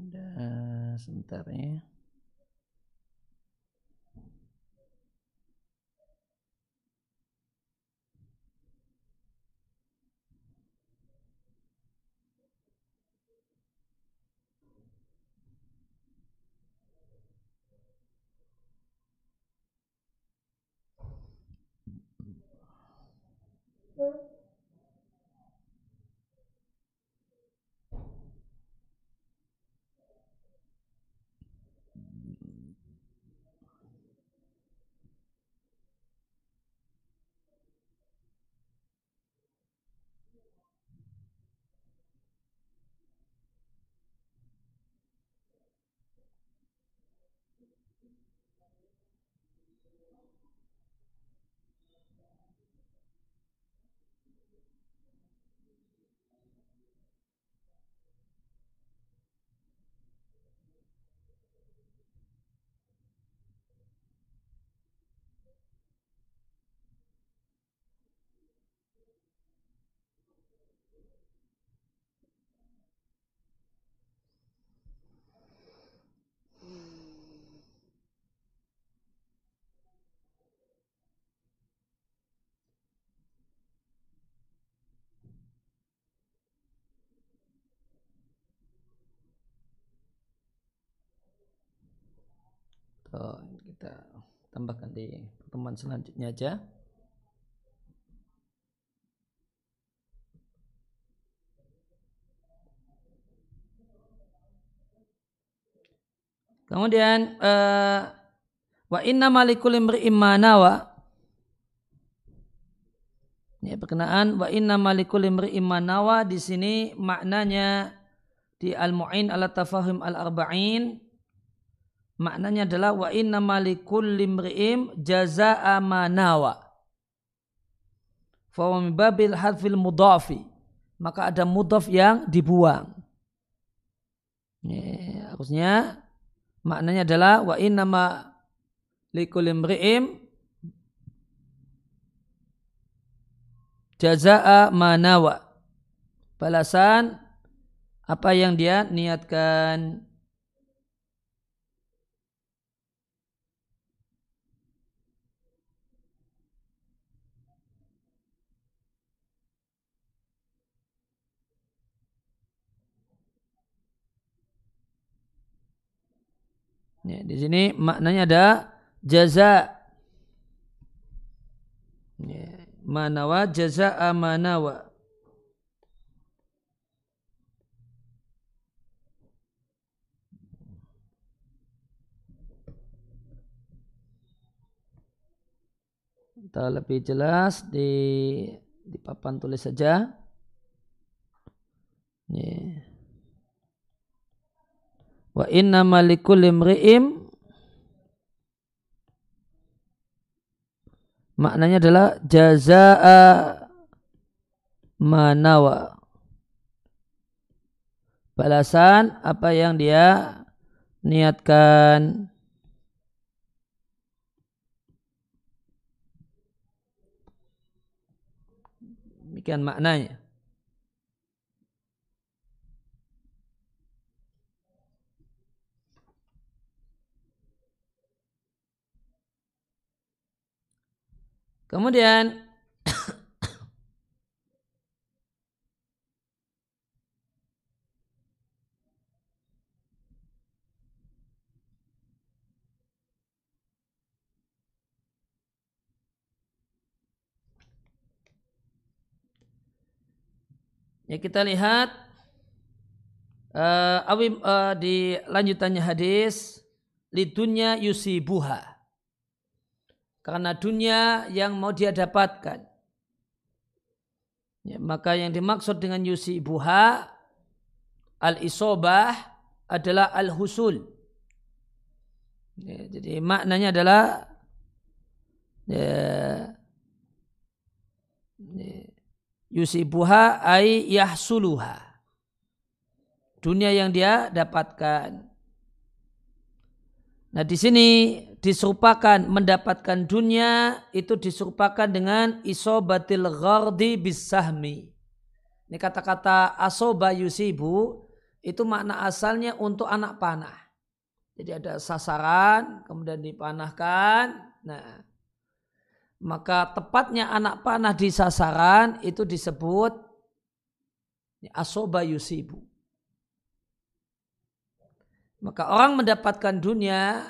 Ada sebentar ya. Kita tambahkan di pertemuan selanjutnya aja. Kemudian uh, wa inna malikul imri imanawa ini berkenaan wa inna malikul imri imanawa di sini maknanya di al-mu'in ala tafahum al-arba'in maknanya adalah wa inna malikul limri'im jaza'a manawa. Fa babil hadfil mudafi. Maka ada mudaf yang dibuang. Ya, harusnya maknanya adalah wa inna ma likul imri'im jaza'a manawa. Balasan apa yang dia niatkan. Ya, di sini maknanya ada jaza. Ya, manawa jaza amanawa. Kita lebih jelas di di papan tulis saja. Yeah. Wa inna malikul imri'im maknanya adalah jazaa manawa. Balasan apa yang dia niatkan. Demikian maknanya. Kemudian Ya kita lihat uh, awim uh, di lanjutannya hadis lidunya yusibuha karena dunia yang mau dia dapatkan. Ya, maka yang dimaksud dengan yusi buha al-isobah adalah al-husul. Ya, jadi maknanya adalah ya, ya, buha ay yahsuluha. Dunia yang dia dapatkan. Nah di sini diserupakan mendapatkan dunia itu diserupakan dengan isobatil ghardi bisahmi. Ini kata-kata asoba yusibu itu makna asalnya untuk anak panah. Jadi ada sasaran kemudian dipanahkan. Nah, maka tepatnya anak panah di sasaran itu disebut asoba yusibu. Maka orang mendapatkan dunia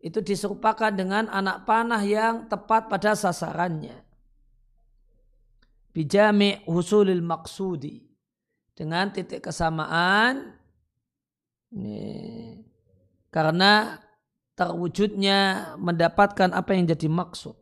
itu diserupakan dengan anak panah yang tepat pada sasarannya. Bijami husulil maksudi. Dengan titik kesamaan ini, karena terwujudnya mendapatkan apa yang jadi maksud.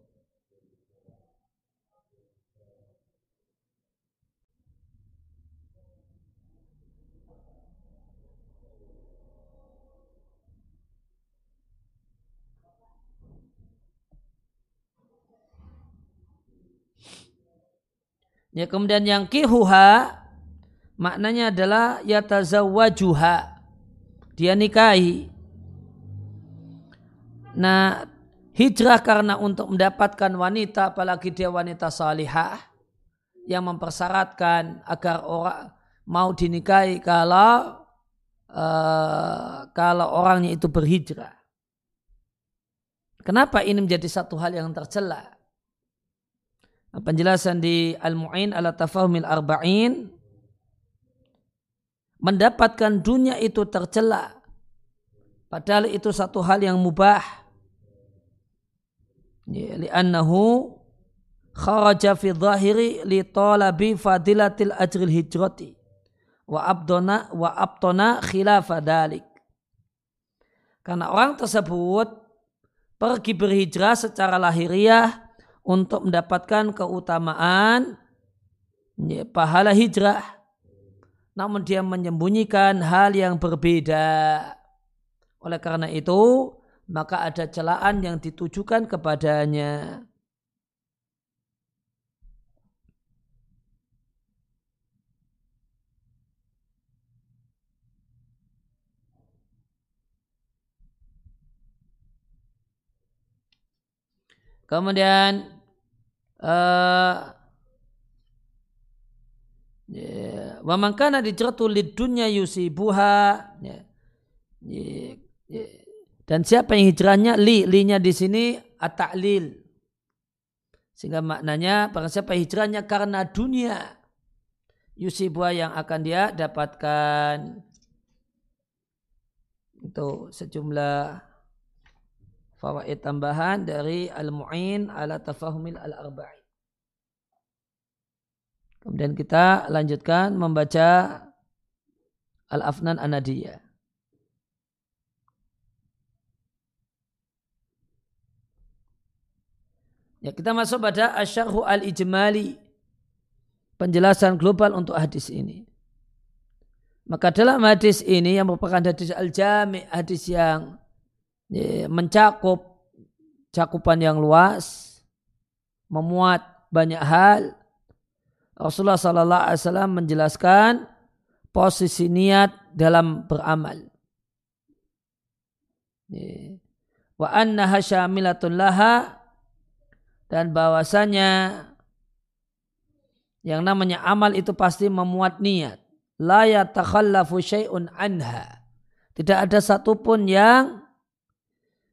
Ya kemudian yang kihuha maknanya adalah yatazawwajuha. Dia nikahi. Nah, hijrah karena untuk mendapatkan wanita apalagi dia wanita salihah yang mempersyaratkan agar orang mau dinikahi kalau uh, kalau orangnya itu berhijrah. Kenapa ini menjadi satu hal yang tercela? Penjelasan di Al-Mu'in ala Tafahumil Arba'in. Mendapatkan dunia itu tercela. Padahal itu satu hal yang mubah. Ya, li'annahu kharaja fi dhahiri li talabi fadilatil ajril hijrati. Wa abdona wa abtona khilafa dalik karena orang tersebut pergi berhijrah secara lahiriah untuk mendapatkan keutamaan ya, pahala hijrah namun dia menyembunyikan hal yang berbeda Oleh karena itu, maka ada celaan yang ditujukan kepadanya. Kemudian uh, ya, wa man kana yusibuha ya, dan siapa yang hijrahnya li linya di sini at-ta'lil. Sehingga maknanya para siapa hijrahnya karena dunia yusibuha yang akan dia dapatkan. Itu sejumlah fawaid tambahan dari Al-Mu'in ala tafahumil al-arba'in. Kemudian kita lanjutkan membaca Al-Afnan Anadiyah. Ya, kita masuk pada asyarhu al-ijmali. Penjelasan global untuk hadis ini. Maka dalam hadis ini yang merupakan hadis al-jami, hadis yang mencakup cakupan yang luas, memuat banyak hal. Rasulullah Sallallahu Alaihi Wasallam menjelaskan posisi niat dalam beramal. Wa anna hasyamilatun laha dan bahwasanya yang namanya amal itu pasti memuat niat. La yatakhallafu syai'un anha. Tidak ada satupun yang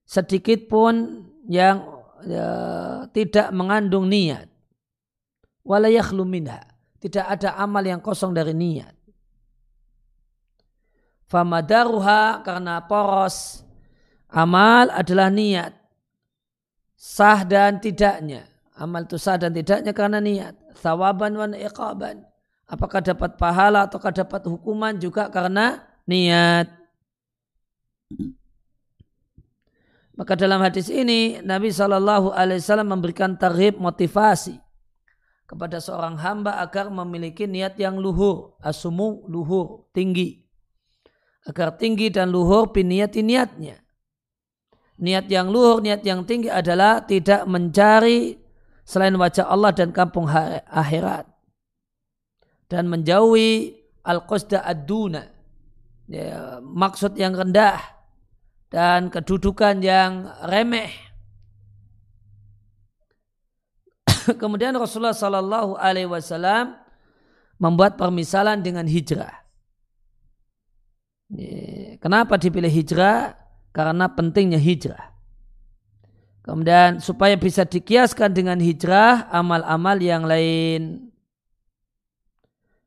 sedikit pun yang ya, tidak mengandung niat. Walayakhlu minha. Tidak ada amal yang kosong dari niat. Famadaruha karena poros amal adalah niat. Sah dan tidaknya. Amal itu sah dan tidaknya karena niat. Thawaban wa iqaban. Apakah dapat pahala ataukah dapat hukuman juga karena niat. Maka dalam hadis ini Nabi Shallallahu Alaihi Wasallam memberikan tarhib motivasi kepada seorang hamba agar memiliki niat yang luhur, asumu luhur, tinggi. Agar tinggi dan luhur piniati niatnya. Niat yang luhur, niat yang tinggi adalah tidak mencari selain wajah Allah dan kampung akhirat. Dan menjauhi al-qasda ad-duna. Ya, maksud yang rendah dan kedudukan yang remeh. Kemudian Rasulullah Sallallahu Alaihi Wasallam membuat permisalan dengan hijrah. Kenapa dipilih hijrah? Karena pentingnya hijrah. Kemudian supaya bisa dikiaskan dengan hijrah amal-amal yang lain.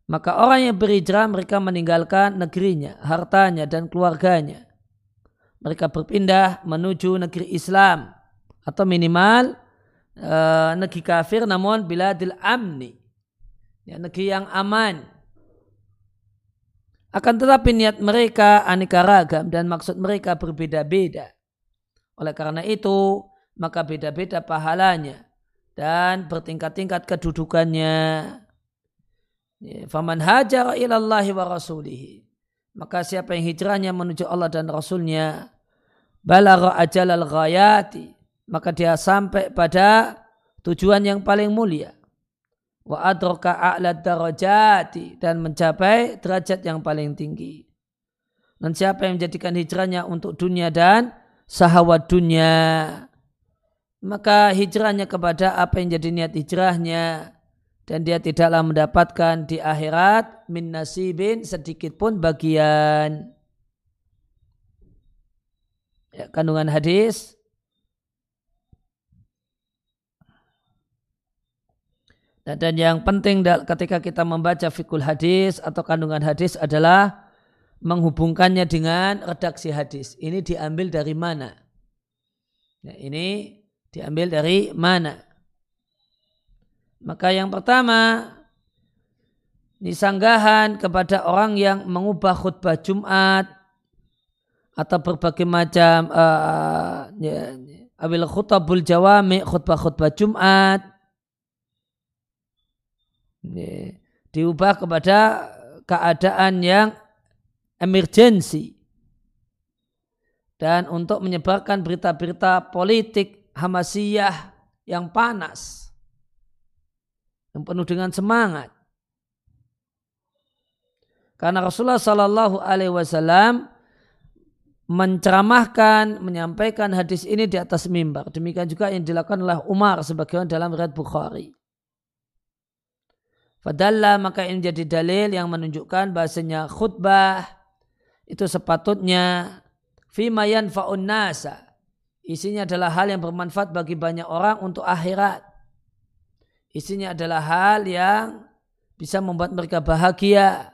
Maka orang yang berhijrah mereka meninggalkan negerinya, hartanya dan keluarganya mereka berpindah menuju negeri Islam atau minimal e, negeri kafir namun biladil amni. Ya, negeri yang aman. Akan tetapi niat mereka aneka ragam dan maksud mereka berbeda-beda. Oleh karena itu maka beda-beda pahalanya dan bertingkat-tingkat kedudukannya. Ya, faman hajar ilallahi wa rasulihi. Maka siapa yang hijrahnya menuju Allah dan Rasulnya balagha ajalal ghayati maka dia sampai pada tujuan yang paling mulia. Wa adraka a'la darajati dan mencapai derajat yang paling tinggi. Dan siapa yang menjadikan hijrahnya untuk dunia dan sahawat dunia? Maka hijrahnya kepada apa yang jadi niat hijrahnya. Dan dia tidaklah mendapatkan di akhirat min nasibin sedikit pun bagian. Ya, kandungan hadis Dan yang penting ketika kita membaca fikul hadis atau kandungan hadis adalah menghubungkannya dengan redaksi hadis. Ini diambil dari mana? Ya, ini diambil dari mana? Maka yang pertama, ini sanggahan kepada orang yang mengubah khutbah Jumat atau berbagai macam uh, ya, abil khutbah jawami khutbah-khutbah Jumat diubah kepada keadaan yang emergensi dan untuk menyebarkan berita-berita politik Hamasiyah yang panas yang penuh dengan semangat. Karena Rasulullah Shallallahu Alaihi Wasallam menceramahkan, menyampaikan hadis ini di atas mimbar. Demikian juga yang dilakukan oleh Umar sebagaimana dalam riwayat Bukhari. Fadalla maka ini menjadi dalil yang menunjukkan bahasanya khutbah itu sepatutnya fimayan faun nasa. Isinya adalah hal yang bermanfaat bagi banyak orang untuk akhirat. Isinya adalah hal yang bisa membuat mereka bahagia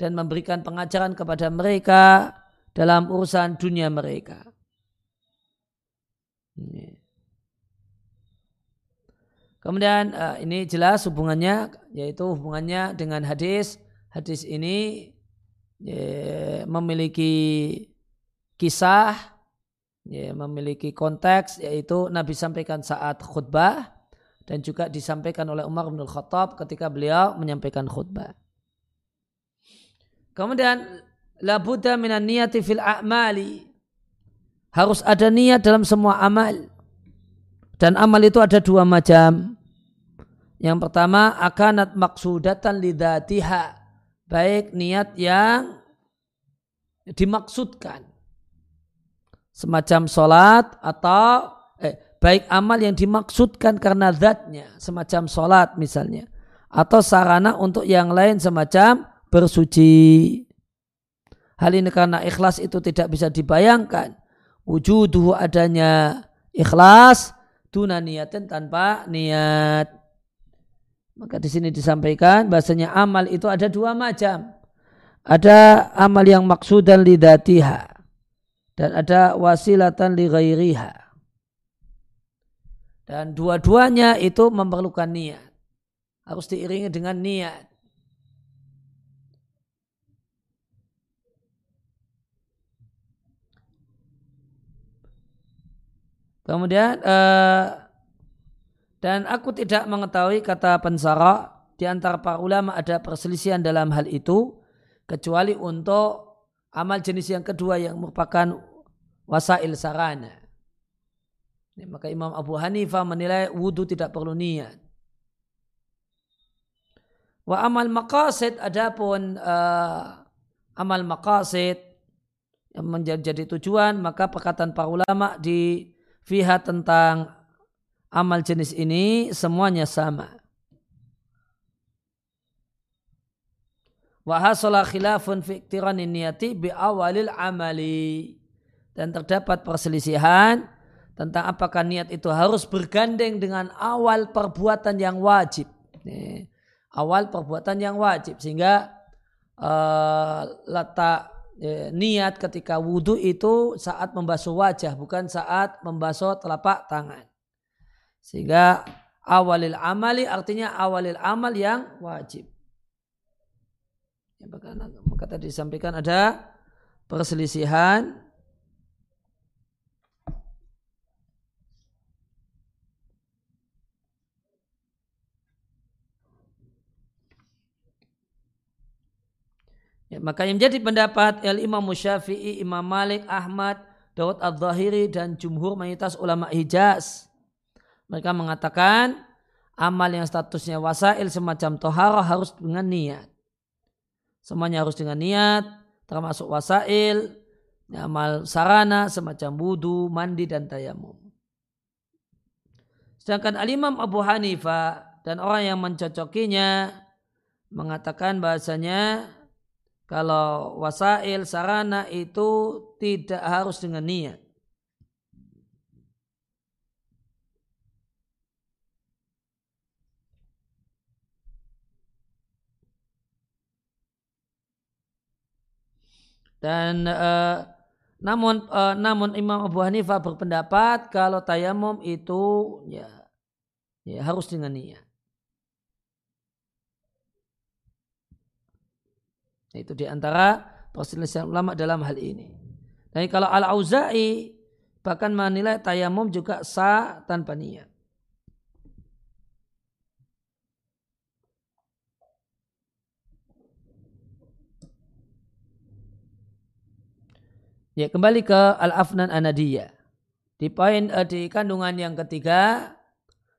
dan memberikan pengajaran kepada mereka dalam urusan dunia mereka. Kemudian uh, ini jelas hubungannya yaitu hubungannya dengan hadis. Hadis ini ya, memiliki kisah, ya, memiliki konteks yaitu Nabi sampaikan saat khutbah dan juga disampaikan oleh Umar bin Khattab ketika beliau menyampaikan khutbah. Kemudian la buddha minan niyati fil a'mali. Harus ada niat dalam semua amal. Dan amal itu ada dua macam. Yang pertama akanat maksudatan lidatiha. Baik niat yang dimaksudkan. Semacam sholat atau eh, baik amal yang dimaksudkan karena zatnya. Semacam sholat misalnya. Atau sarana untuk yang lain semacam bersuci. Hal ini karena ikhlas itu tidak bisa dibayangkan. Wujuduhu adanya ikhlas tuna niatin tanpa niat. Maka di sini disampaikan bahasanya amal itu ada dua macam. Ada amal yang maksud dan lidatiha. Dan ada wasilatan li ghairiha. Dan dua-duanya itu memerlukan niat. Harus diiringi dengan niat. Kemudian uh, dan aku tidak mengetahui kata pensara di antara para ulama ada perselisihan dalam hal itu kecuali untuk amal jenis yang kedua yang merupakan wasail sarana. Ya, maka Imam Abu Hanifah menilai wudhu tidak perlu niat. Wa amal maqasid adapun uh, amal maqasid yang menjadi tujuan maka perkataan para ulama di fiha tentang amal jenis ini semuanya sama. Wa hasala khilafun fi niyati bi awalil amali. Dan terdapat perselisihan tentang apakah niat itu harus bergandeng dengan awal perbuatan yang wajib. Nih, awal perbuatan yang wajib sehingga uh, letak ya, niat ketika wudhu itu saat membasuh wajah bukan saat membasuh telapak tangan. Sehingga awalil amali artinya awalil amal yang wajib. Ya, maka tadi disampaikan ada perselisihan Ya, maka yang menjadi pendapat El Imam Syafi'i, Imam Malik, Ahmad, Daud Al-Zahiri dan jumhur mayoritas ulama Hijaz. Mereka mengatakan amal yang statusnya wasail semacam toharoh harus dengan niat. Semuanya harus dengan niat, termasuk wasail, amal sarana semacam wudhu, mandi dan tayamum. Sedangkan Al-Imam Abu Hanifah dan orang yang mencocokinya mengatakan bahasanya kalau wasail sarana itu tidak harus dengan niat. Dan uh, namun uh, namun Imam Abu Hanifah berpendapat kalau tayamum itu ya, ya harus dengan niat. Itu di antara perselisihan ulama dalam hal ini. Dan kalau Al-Auza'i bahkan menilai tayamum juga sah tanpa niat. Ya kembali ke Al-Afnan Anadiyah. Di poin uh, di kandungan yang ketiga,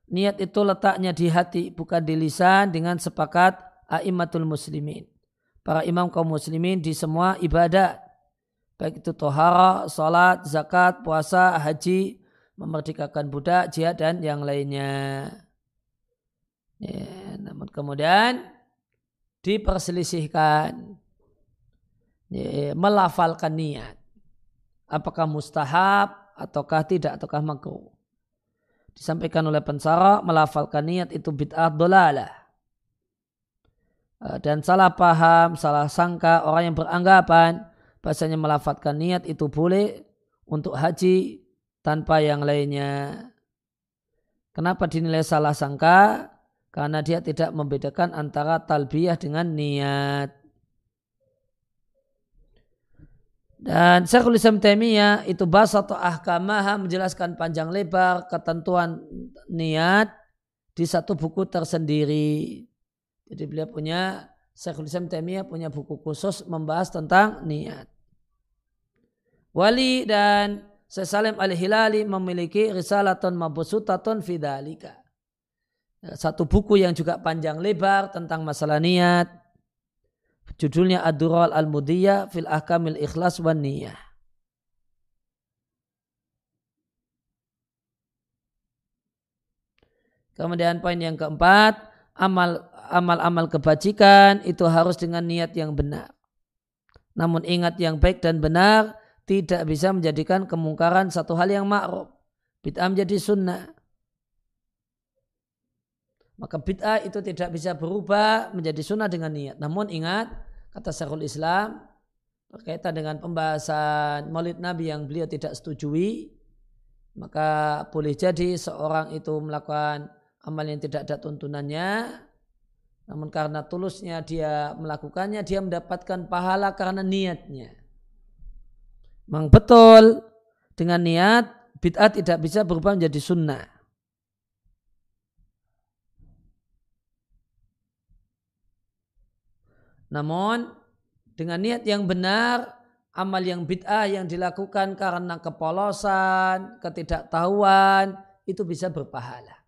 niat itu letaknya di hati bukan di lisan dengan sepakat a'immatul muslimin. Para imam kaum muslimin di semua ibadah. Baik itu tohara, salat, zakat, puasa, haji, memerdekakan budak, jihad dan yang lainnya. Ya, namun kemudian diperselisihkan ya, melafalkan niat. Apakah mustahab ataukah tidak ataukah makruh. Disampaikan oleh pensara melafalkan niat itu bid'ah dolalah. Eh, dan salah paham, salah sangka orang yang beranggapan bahasanya melafalkan niat itu boleh untuk haji tanpa yang lainnya. Kenapa dinilai salah sangka? Karena dia tidak membedakan antara talbiyah dengan niat. Dan Syekhul Islam Taimiyah itu bahasa atau ahkamaha menjelaskan panjang lebar ketentuan niat di satu buku tersendiri. Jadi beliau punya Syekhul Islam Taimiyah punya buku khusus membahas tentang niat. Wali dan Syekh Salim Al-Hilali memiliki risalatun mabusutatun fidalika. Satu buku yang juga panjang lebar tentang masalah niat Judulnya Ad-Dural Al-Mudiyah fil Ahkamil Ikhlas wan Niyah. Kemudian poin yang keempat, amal amal-amal kebajikan itu harus dengan niat yang benar. Namun ingat yang baik dan benar tidak bisa menjadikan kemungkaran satu hal yang ma'ruf. Bid'ah menjadi sunnah. Maka bid'ah itu tidak bisa berubah menjadi sunnah dengan niat. Namun ingat, kata Syekhul Islam, berkaitan dengan pembahasan maulid Nabi yang beliau tidak setujui, maka boleh jadi seorang itu melakukan amal yang tidak ada tuntunannya, namun karena tulusnya dia melakukannya, dia mendapatkan pahala karena niatnya. Memang betul, dengan niat, bid'ah tidak bisa berubah menjadi sunnah. Namun dengan niat yang benar, amal yang bid'ah yang dilakukan karena kepolosan, ketidaktahuan, itu bisa berpahala.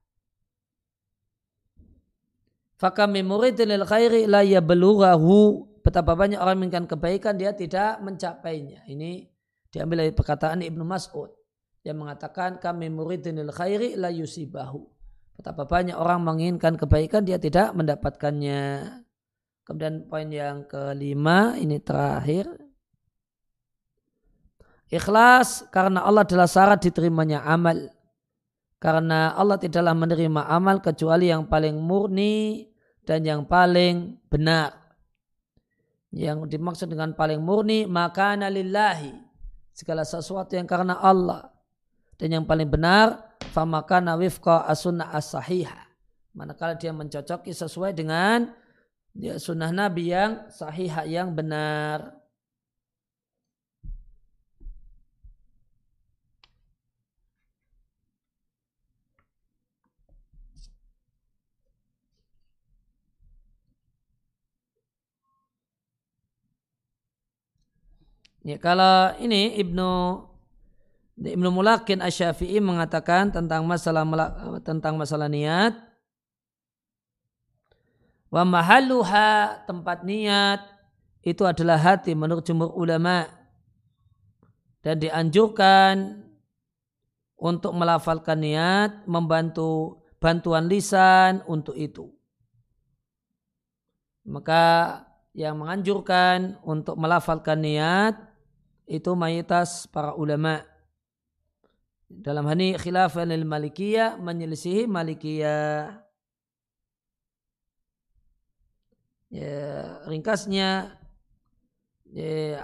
Fakami muridin lil khairi la yablughahu. Betapa banyak orang menginginkan kebaikan dia tidak mencapainya. Ini diambil dari perkataan Ibnu Mas'ud yang mengatakan kami muridin lil khairi la yusibahu. Betapa banyak orang menginginkan kebaikan dia tidak mendapatkannya. Kemudian poin yang kelima ini terakhir. Ikhlas karena Allah adalah syarat diterimanya amal. Karena Allah tidaklah menerima amal kecuali yang paling murni dan yang paling benar. Yang dimaksud dengan paling murni maka lillahi. Segala sesuatu yang karena Allah. Dan yang paling benar famakana wifqa as-sunnah as-sahihah. Manakala dia mencocoki sesuai dengan dia sunnah Nabi yang sahih yang benar. Ya, kalau ini Ibnu Ibnu Mulakin Asy-Syafi'i mengatakan tentang masalah tentang masalah niat Wa mahalluha tempat niat itu adalah hati menurut jumhur ulama dan dianjurkan untuk melafalkan niat membantu bantuan lisan untuk itu. Maka yang menganjurkan untuk melafalkan niat itu mayoritas para ulama. Dalam hal ini khilafan malikiyah menyelisihi malikiyah. ya, ringkasnya ya,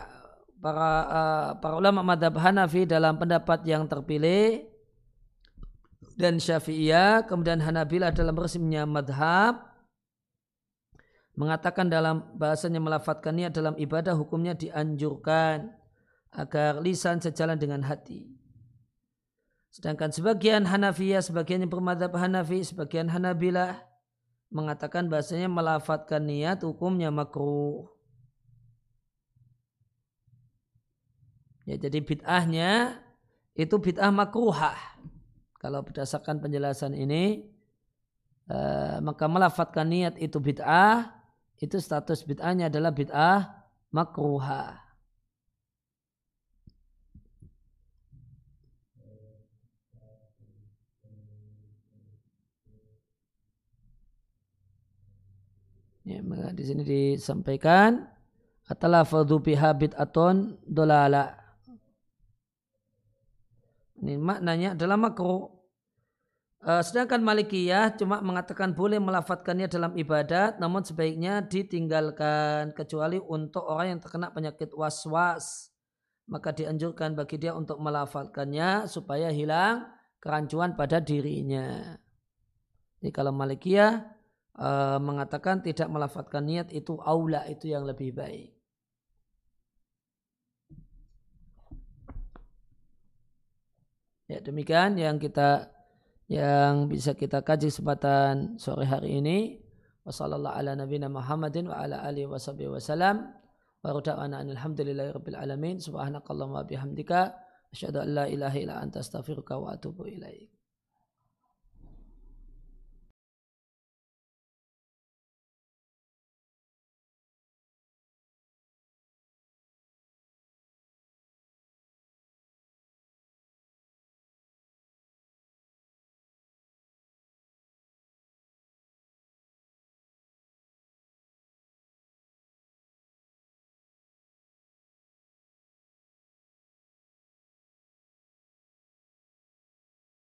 para uh, para ulama madhab Hanafi dalam pendapat yang terpilih dan Syafi'iyah kemudian Hanabila dalam resminya madhab mengatakan dalam bahasanya melafatkan niat dalam ibadah hukumnya dianjurkan agar lisan sejalan dengan hati. Sedangkan sebagian Hanafiyah, sebagian yang bermadhab Hanafi, sebagian Hanabilah mengatakan bahasanya melafatkan niat hukumnya makruh. Ya, jadi bid'ahnya itu bid'ah makruhah. Kalau berdasarkan penjelasan ini, eh, maka melafatkan niat itu bid'ah, itu status bid'ahnya adalah bid'ah makruhah. Ya, maka di sini disampaikan atalafadhu biha bid'atun dolala. Ini maknanya adalah makruh. Uh, sedangkan Malikiyah cuma mengatakan boleh melafatkannya dalam ibadat, namun sebaiknya ditinggalkan kecuali untuk orang yang terkena penyakit was-was. Maka dianjurkan bagi dia untuk melafatkannya supaya hilang kerancuan pada dirinya. Jadi kalau Malikiyah uh, mengatakan tidak melafatkan niat itu aula itu yang lebih baik. Ya demikian yang kita yang bisa kita kaji kesempatan sore hari ini. Wassallallahu ala nabiyina Muhammadin wa ala alihi wa sahbihi wasallam. Wa ruda'ana alhamdulillahi rabbil alamin. Subhanakallahumma bihamdika. Asyhadu an la ilaha illa anta astaghfiruka wa atubu ilaik.